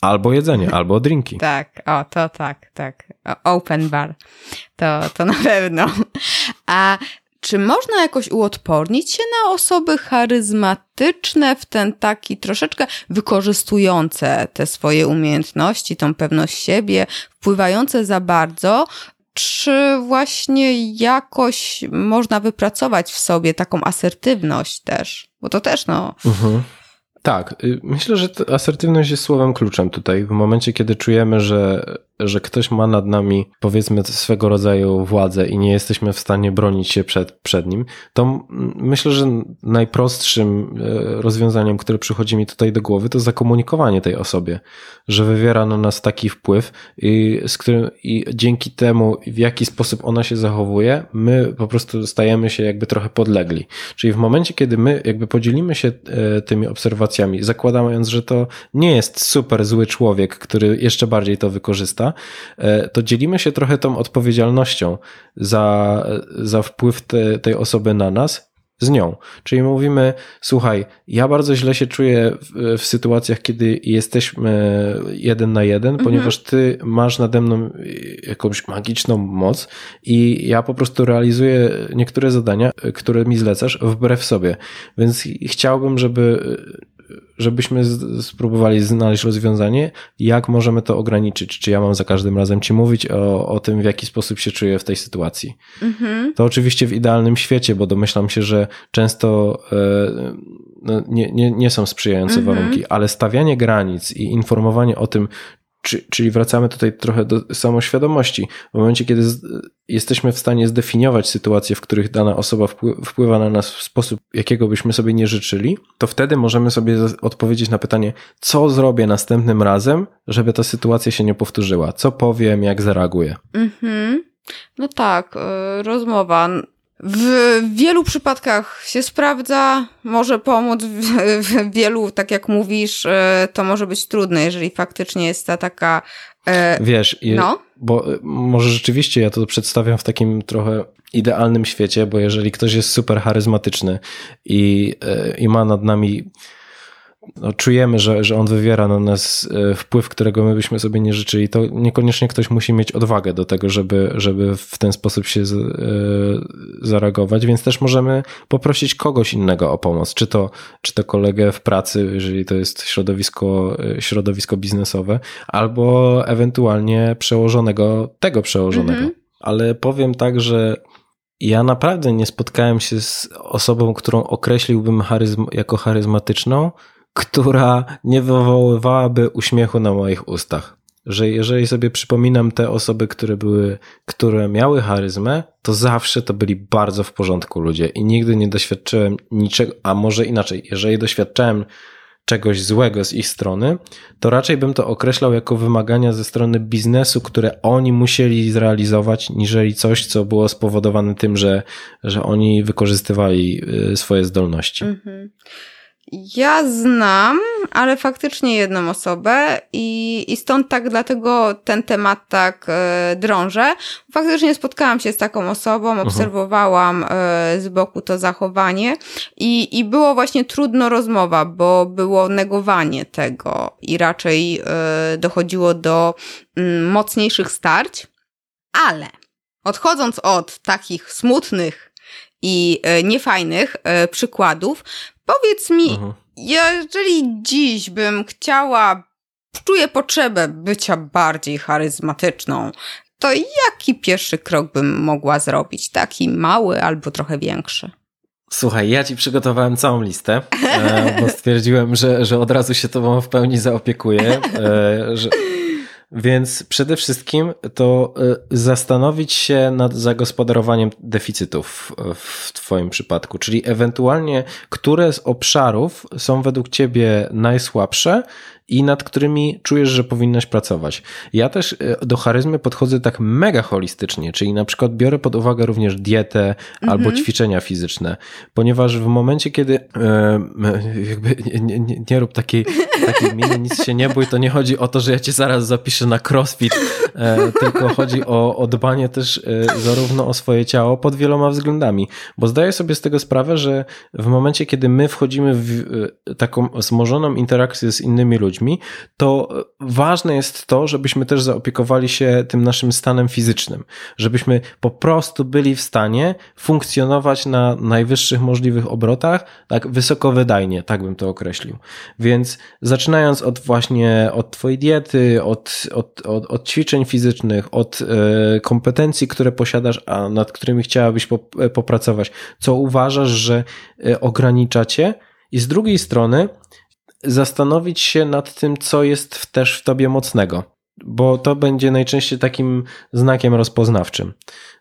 S2: Albo jedzenie, albo drinki.
S1: Tak, o, to tak, tak. Open bar. To, to na pewno. A czy można jakoś uodpornić się na osoby charyzmatyczne w ten taki troszeczkę wykorzystujące te swoje umiejętności, tą pewność siebie, wpływające za bardzo? Czy właśnie jakoś można wypracować w sobie taką asertywność też? Bo to też, no.
S2: Mhm. Tak, y, myślę, że asertywność jest słowem kluczem tutaj. W momencie, kiedy czujemy, że, że ktoś ma nad nami, powiedzmy, swego rodzaju władzę i nie jesteśmy w stanie bronić się przed, przed nim, to myślę, że najprostszym e, rozwiązaniem, które przychodzi mi tutaj do głowy, to zakomunikowanie tej osobie, że wywiera na nas taki wpływ i, z którym, i dzięki temu, w jaki sposób ona się zachowuje, my po prostu stajemy się jakby trochę podlegli. Czyli w momencie, kiedy my jakby podzielimy się e, tymi obserwacjami, zakładając, że to nie jest super zły człowiek, który jeszcze bardziej to wykorzysta, e, to dzielimy się trochę tą odpowiedzialnością za, za wpływ te, tej osoby na nas z nią. Czyli mówimy, słuchaj, ja bardzo źle się czuję w, w sytuacjach, kiedy jesteśmy jeden na jeden, ponieważ ty masz nade mną jakąś magiczną moc i ja po prostu realizuję niektóre zadania, które mi zlecasz wbrew sobie. Więc chciałbym, żeby żebyśmy z- spróbowali znaleźć rozwiązanie, jak możemy to ograniczyć. Czy ja mam za każdym razem ci mówić o, o tym, w jaki sposób się czuję w tej sytuacji.
S1: Mhm.
S2: To oczywiście w idealnym świecie, bo domyślam się, że często no, nie, nie, nie są sprzyjające
S1: Mhm.
S2: warunki, ale stawianie granic i informowanie o tym, czyli wracamy tutaj trochę do samoświadomości. W momencie, kiedy jesteśmy w stanie zdefiniować sytuacje, w których dana osoba wpły, wpływa na nas w sposób, jakiego byśmy sobie nie życzyli, to wtedy możemy sobie odpowiedzieć na pytanie, co zrobię następnym razem, żeby ta sytuacja się nie powtórzyła. Co powiem, jak zareaguję.
S1: Mhm. No tak, y, rozmowa. W wielu przypadkach się sprawdza, może pomóc, w, w wielu, tak jak mówisz, y, to może być trudne, jeżeli faktycznie jest ta taka. e,
S2: Wiesz,
S1: No.
S2: bo y, może rzeczywiście ja to przedstawiam w takim trochę idealnym świecie, bo jeżeli ktoś jest super charyzmatyczny i, i ma nad nami, no, czujemy, że, że on wywiera na nas y, wpływ, którego my byśmy sobie nie życzyli, to niekoniecznie ktoś musi mieć odwagę do tego, żeby, żeby w ten sposób się z, y, zareagować, więc też możemy poprosić kogoś innego o pomoc, czy to, czy to kolegę w pracy, jeżeli to jest środowisko, y, środowisko biznesowe, albo ewentualnie przełożonego, tego przełożonego.
S1: Mhm.
S2: Ale powiem tak, że ja naprawdę nie spotkałem się z osobą, którą określiłbym charyzm, jako charyzmatyczną, która nie wywoływałaby uśmiechu na moich ustach. Że jeżeli sobie przypominam te osoby, które były, które miały charyzmę, to zawsze to byli bardzo w porządku ludzie i nigdy nie doświadczyłem niczego, a może inaczej, jeżeli doświadczałem czegoś złego z ich strony, to raczej bym to określał jako wymagania ze strony biznesu, które oni musieli zrealizować, niżeli coś, co było spowodowane tym, że, że oni wykorzystywali y, swoje zdolności.
S1: Mhm. Ja znam, ale faktycznie jedną osobę i, i stąd tak dlatego ten temat tak e, drążę. Faktycznie spotkałam się z taką osobą, obserwowałam e, z boku to zachowanie i, i było właśnie trudno rozmowa, bo było negowanie tego i raczej e, dochodziło do mm, mocniejszych starć, ale odchodząc od takich smutnych i e, niefajnych przykładów, powiedz mi, jeżeli dziś bym chciała, czuję potrzebę bycia bardziej charyzmatyczną, to jaki pierwszy krok bym mogła zrobić? Taki mały albo trochę większy?
S2: Słuchaj, ja ci przygotowałem całą listę, e, bo stwierdziłem, że, że od razu się tobą w pełni zaopiekuję. E, że... Więc przede wszystkim to e, zastanowić się nad zagospodarowaniem deficytów w Twoim przypadku, czyli ewentualnie, które z obszarów są według Ciebie najsłabsze i nad którymi czujesz, że powinnaś pracować. Ja też e, do charyzmy podchodzę tak mega holistycznie, czyli na przykład biorę pod uwagę również dietę mhm. albo ćwiczenia fizyczne, ponieważ w momencie, kiedy e, jakby nie, nie, nie rób takiej, takiej miny, nic się nie bój, to nie chodzi o to, że ja cię zaraz zapiszę na crossfit, e, tylko chodzi o, o dbanie też zarówno o swoje ciało pod wieloma względami, bo zdaję sobie z tego sprawę, że w momencie, kiedy my wchodzimy w taką zmożoną interakcję z innymi ludźmi, ludźmi, to ważne jest to, żebyśmy też zaopiekowali się tym naszym stanem fizycznym, żebyśmy po prostu byli w stanie funkcjonować na najwyższych możliwych obrotach, tak wysokowydajnie, tak bym to określił. Więc zaczynając od właśnie od twojej diety, od, od, od, od ćwiczeń fizycznych, od e, kompetencji, które posiadasz, a nad którymi chciałabyś popracować, co uważasz, że e, ogranicza cię, i z drugiej strony zastanowić się nad tym, co jest też w tobie mocnego, bo to będzie najczęściej takim znakiem rozpoznawczym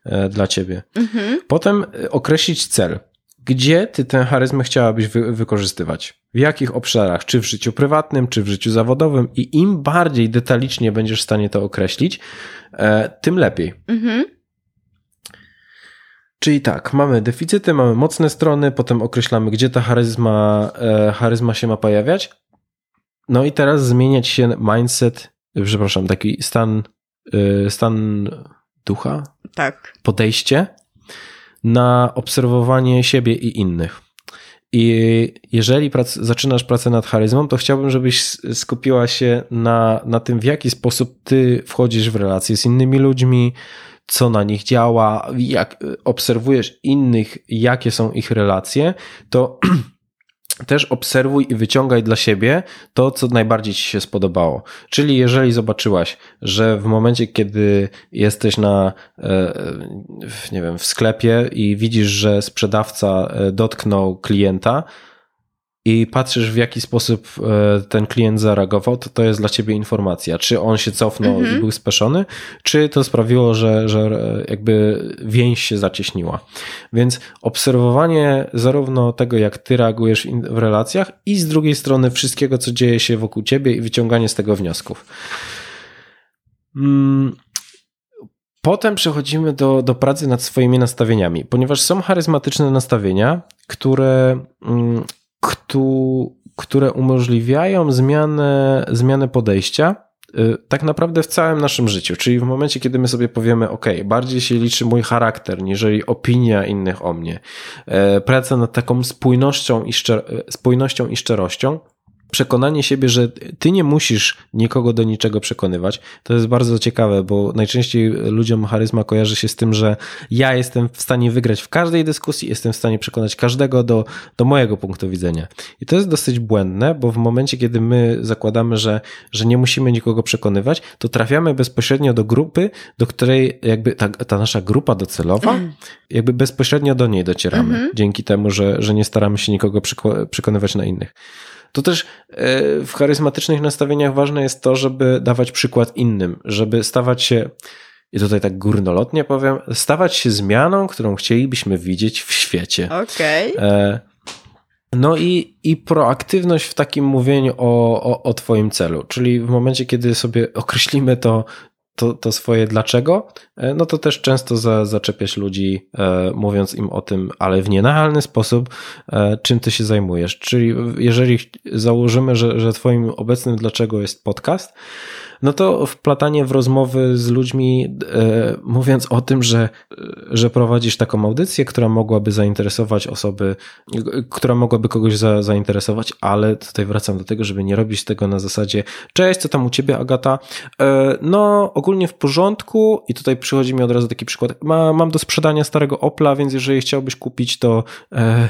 S2: e, dla ciebie. Mhm. Potem e, określić cel. Gdzie ty tę charyzmę chciałabyś wy wykorzystywać? W jakich obszarach? Czy w życiu prywatnym, czy w życiu zawodowym? I im bardziej detalicznie będziesz w stanie to określić, e, tym lepiej. Mhm. Czyli tak, mamy deficyty, mamy mocne strony, potem określamy, gdzie ta charyzma, e, charyzma się ma pojawiać. No i teraz zmieniać się mindset, przepraszam, taki stan, e, stan ducha?
S1: Tak.
S2: Podejście na obserwowanie siebie i innych. I jeżeli prac, zaczynasz pracę nad charyzmą, to chciałbym, żebyś skupiła się na, na tym, w jaki sposób ty wchodzisz w relacje z innymi ludźmi, co na nich działa, jak obserwujesz innych, jakie są ich relacje, to też obserwuj i wyciągaj dla siebie to, co najbardziej ci się spodobało. Czyli jeżeli zobaczyłaś, że w momencie, kiedy jesteś na, e, nie wiem, w sklepie i widzisz, że sprzedawca e, dotknął klienta, i patrzysz, w jaki sposób e, ten klient zareagował, to to jest dla ciebie informacja. Czy on się cofnął -hmm. i mhm. był speszony, czy to sprawiło, że, że jakby więź się zacieśniła. Więc obserwowanie zarówno tego, jak ty reagujesz w relacjach, i z drugiej strony wszystkiego, co dzieje się wokół ciebie i wyciąganie z tego wniosków. Mm. Potem przechodzimy do, do pracy nad swoimi nastawieniami, ponieważ są charyzmatyczne nastawienia, które mm, które umożliwiają zmianę, zmianę podejścia y, tak naprawdę w całym naszym życiu. Czyli w momencie, kiedy my sobie powiemy, OK, bardziej się liczy mój charakter, niżeli opinia innych o mnie, e, praca nad taką spójnością i, szczer- spójnością i szczerością, przekonanie siebie, że ty nie musisz nikogo do niczego przekonywać. To jest bardzo ciekawe, bo najczęściej ludziom charyzma kojarzy się z tym, że ja jestem w stanie wygrać w każdej dyskusji, jestem w stanie przekonać każdego do, do mojego punktu widzenia. I to jest dosyć błędne, bo w momencie, kiedy my zakładamy, że, że nie musimy nikogo przekonywać, to trafiamy bezpośrednio do grupy, do której jakby ta, ta nasza grupa docelowa, mm. jakby bezpośrednio do niej docieramy. Mm -hmm. Dzięki temu, że, że nie staramy się nikogo przekonywać na innych. To też e, w charyzmatycznych nastawieniach ważne jest to, żeby dawać przykład innym, żeby stawać się, i tutaj tak górnolotnie powiem, stawać się zmianą, którą chcielibyśmy widzieć w świecie.
S1: Okej. Okay. E,
S2: no i, i proaktywność w takim mówieniu o, o, o Twoim celu, czyli w momencie, kiedy sobie określimy to, to, to swoje dlaczego, e, no to też często za, zaczepiać ludzi, e, mówiąc im o tym, ale w nienachalny sposób, e, czym ty się zajmujesz. Czyli jeżeli założymy, że, że twoim obecnym dlaczego jest podcast, no to wplatanie w rozmowy z ludźmi, e, mówiąc o tym, że, że prowadzisz taką audycję, która mogłaby zainteresować osoby, która mogłaby kogoś za, zainteresować, ale tutaj wracam do tego, żeby nie robić tego na zasadzie cześć, co tam u ciebie Agata? E, no ogólnie w porządku i tutaj przychodzi mi od razu taki przykład. Ma, mam do sprzedania starego Opla, więc jeżeli chciałbyś kupić to, e,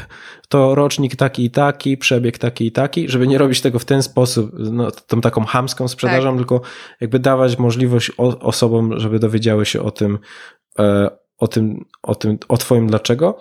S2: to rocznik taki i taki, przebieg taki i taki, żeby nie robić tego w ten sposób, no, tą taką hamską sprzedażą, tak. tylko jakby dawać możliwość osobom, żeby dowiedziały się o tym, e, o tym, o tym, o twoim dlaczego.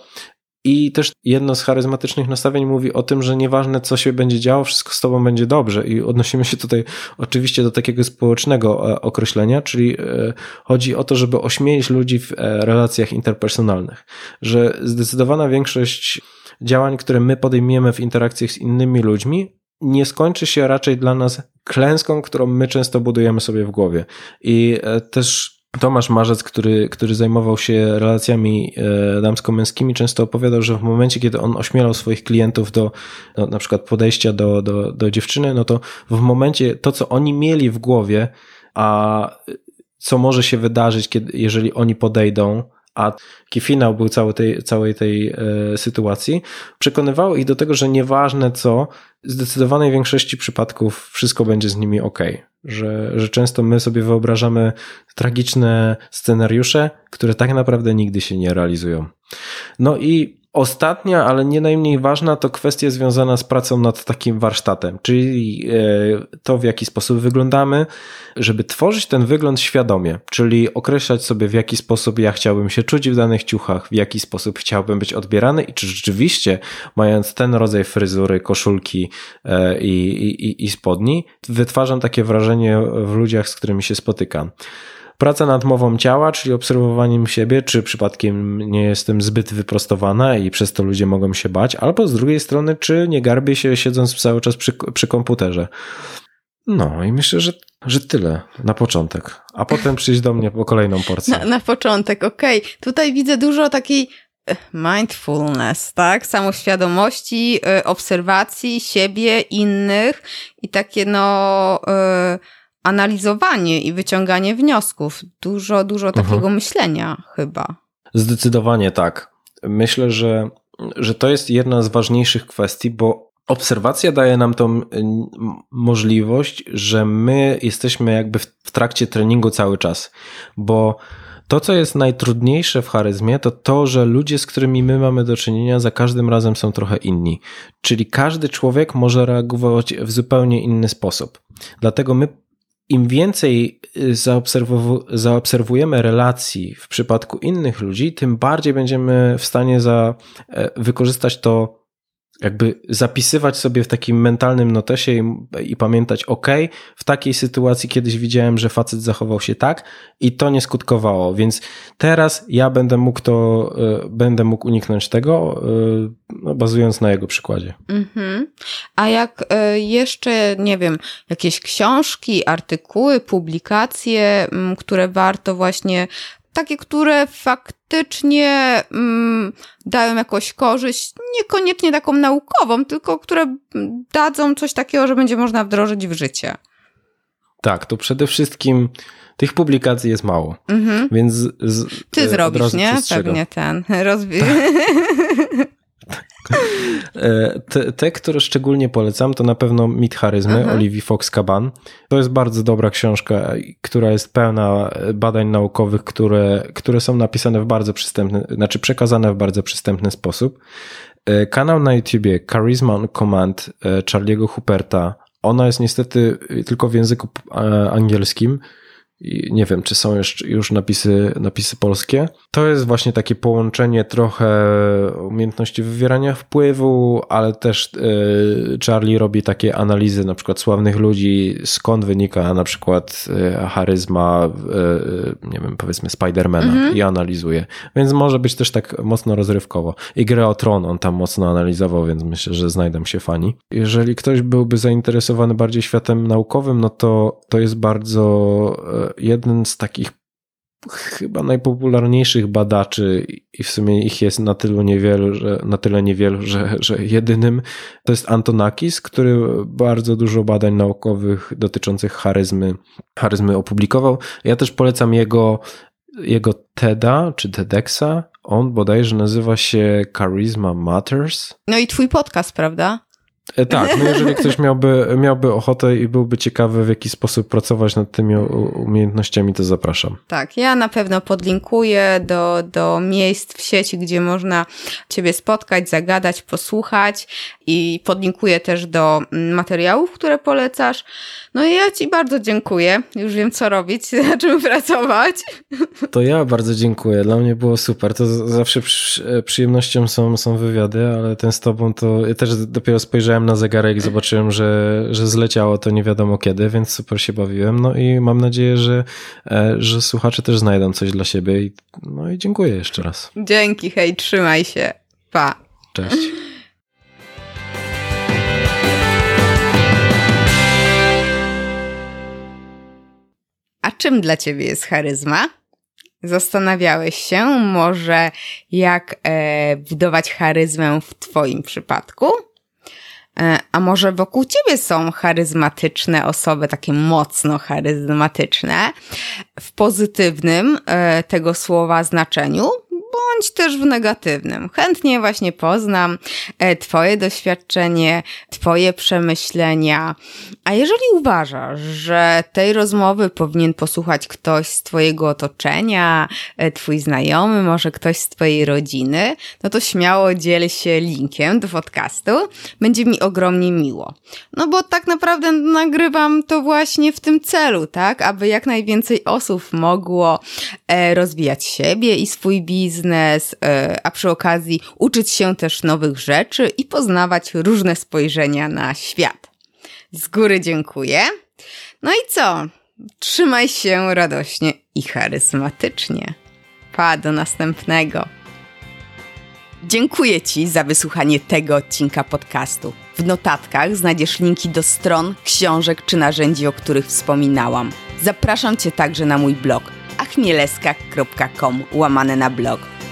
S2: I też jedno z charyzmatycznych nastawień mówi o tym, że nieważne co się będzie działo, wszystko z tobą będzie dobrze. I odnosimy się tutaj oczywiście do takiego społecznego e, określenia, czyli e, chodzi o to, żeby ośmielić ludzi w relacjach interpersonalnych. Że zdecydowana większość działań, które my podejmiemy w interakcjach z innymi ludźmi, nie skończy się raczej dla nas klęską, którą my często budujemy sobie w głowie. I też Tomasz Marzec, który, który zajmował się relacjami e, damsko-męskimi, często opowiadał, że w momencie, kiedy on ośmielał swoich klientów do no, na przykład podejścia do, do, do dziewczyny, no to w momencie to, co oni mieli w głowie, a co może się wydarzyć, kiedy, jeżeli oni podejdą, a taki finał był całej tej, całej tej e, sytuacji, przekonywało ich do tego, że nieważne co, w zdecydowanej większości przypadków wszystko będzie z nimi ok. Że, że często my sobie wyobrażamy tragiczne scenariusze, które tak naprawdę nigdy się nie realizują. No i Ostatnia, ale nie najmniej ważna, to kwestia związana z pracą nad takim warsztatem, czyli e, to, w jaki sposób wyglądamy, żeby tworzyć ten wygląd świadomie, czyli określać sobie, w jaki sposób ja chciałbym się czuć w danych ciuchach, w jaki sposób chciałbym być odbierany i czy rzeczywiście, mając ten rodzaj fryzury, koszulki e, i, i, i spodni, wytwarzam takie wrażenie w ludziach, z którymi się spotykam. Praca nad mową ciała, czyli obserwowaniem siebie, czy przypadkiem nie jestem zbyt wyprostowana i przez to ludzie mogą się bać, albo z drugiej strony, czy nie garbię się siedząc cały czas przy, przy komputerze. No i myślę, że, że tyle na początek, a potem przyjść do mnie po kolejną porcję.
S1: Na, na początek, okej. Okay. Tutaj widzę dużo takiej e, mindfulness, tak? Samoświadomości, e, obserwacji siebie, innych i takie no... Yy analizowanie i wyciąganie wniosków. Dużo, dużo mhm. takiego mhm. myślenia chyba.
S2: Zdecydowanie tak. Myślę, że, że to jest jedna z ważniejszych kwestii, bo obserwacja daje nam tą możliwość, że my jesteśmy jakby w trakcie treningu cały czas, bo to, co jest najtrudniejsze w charyzmie, to to, że ludzie, z którymi my mamy do czynienia, za każdym razem są trochę inni. Czyli każdy człowiek może reagować w zupełnie inny sposób. Dlatego my im więcej y, zaobserwujemy relacji w przypadku innych ludzi, tym bardziej będziemy w stanie za, e, wykorzystać to jakby zapisywać sobie w takim mentalnym notesie i, i, pamiętać, ok, w takiej sytuacji kiedyś widziałem, że facet zachował się tak i to nie skutkowało, więc teraz ja będę mógł to, y, będę mógł uniknąć tego, y, no, bazując na jego przykładzie.
S1: Mhm. A jak y, jeszcze, nie wiem, jakieś książki, artykuły, publikacje, które warto właśnie takie, które faktycznie mm, dają jakąś korzyść, niekoniecznie taką naukową, tylko które dadzą coś takiego, że będzie można wdrożyć w życie.
S2: Tak, to przede wszystkim tych publikacji jest mało, mhm. więc. Z,
S1: Ty e, zrobisz, nie? Pewnie ten. Rozwi- tak.
S2: E, te, te, które szczególnie polecam, to na pewno Mit Charyzmy Aha. Oliwii Fox-Caban. To jest bardzo dobra książka, która jest pełna badań naukowych, które, które są napisane w bardzo przystępny, znaczy przekazane w bardzo przystępny sposób. E, kanał na YouTubie Charisma on Command e, Charlie'ego Huperta. Ona jest niestety tylko w języku angielskim nie wiem, czy są już, już napisy, napisy polskie. To jest właśnie takie połączenie trochę umiejętności wywierania wpływu, ale też y, Charlie robi takie analizy na przykład sławnych ludzi, skąd wynika na przykład y, charyzma, y, nie wiem, powiedzmy Spidermana mhm. i analizuje. Więc może być też tak mocno rozrywkowo. I grę o Tron on tam mocno analizował, więc myślę, że znajdą się fani. Jeżeli ktoś byłby zainteresowany bardziej światem naukowym, no to to jest bardzo jeden z takich chyba najpopularniejszych badaczy i w sumie ich jest na tyle niewielu, że, na tyle niewielu, że, że jedynym to jest Antonakis, który bardzo dużo badań naukowych dotyczących charyzmy, charyzmy opublikował. Ja też polecam jego, jego TEDa czy TEDxa. On bodajże nazywa się Charisma Matters.
S1: No i twój podcast, prawda?
S2: E, tak, no jeżeli ktoś miałby, miałby ochotę i byłby ciekawy, w jaki sposób pracować nad tymi umiejętnościami, to zapraszam.
S1: Tak, ja na pewno podlinkuję do, do miejsc w sieci, gdzie można Ciebie spotkać, zagadać, posłuchać i podlinkuję też do mm, materiałów, które polecasz. No i ja Ci bardzo dziękuję. Już wiem, co robić, na czym pracować.
S2: To ja bardzo dziękuję. Dla mnie było super. To zawsze przy, przyjemnością są, są wywiady, ale ten z Tobą to ja też dopiero spojrzałem na zegarek i zobaczyłem, że, że zleciało to nie wiadomo kiedy, więc super się bawiłem. No i mam nadzieję, że, e, że słuchacze też znajdą coś dla siebie. No i dziękuję jeszcze raz.
S1: Dzięki, hej, trzymaj się. Pa.
S2: Cześć.
S1: A czym dla ciebie jest charyzma? Zastanawiałeś się może, jak e, budować charyzmę w Twoim przypadku? E, a może wokół ciebie są charyzmatyczne osoby, takie mocno charyzmatyczne, w pozytywnym e, tego słowa znaczeniu, bądź też w negatywnym. Chętnie właśnie poznam e, Twoje doświadczenie, Twoje przemyślenia. A jeżeli uważasz, że tej rozmowy powinien posłuchać ktoś z Twojego otoczenia, e, Twój znajomy, może ktoś z Twojej rodziny, no to śmiało dziel się linkiem do podcastu. Będzie mi ogromnie miło. No bo tak naprawdę nagrywam to właśnie w tym celu, tak? Aby jak najwięcej osób mogło e, rozwijać siebie i swój biznes, a przy okazji uczyć się też nowych rzeczy i poznawać różne spojrzenia na świat. Z góry dziękuję. No i co? Trzymaj się radośnie i charyzmatycznie. Pa, do następnego. Dziękuję Ci za wysłuchanie tego odcinka podcastu. W notatkach znajdziesz linki do stron, książek czy narzędzi, o których wspominałam. Zapraszam Cię także na mój blog achmieleska.com łamane na blog.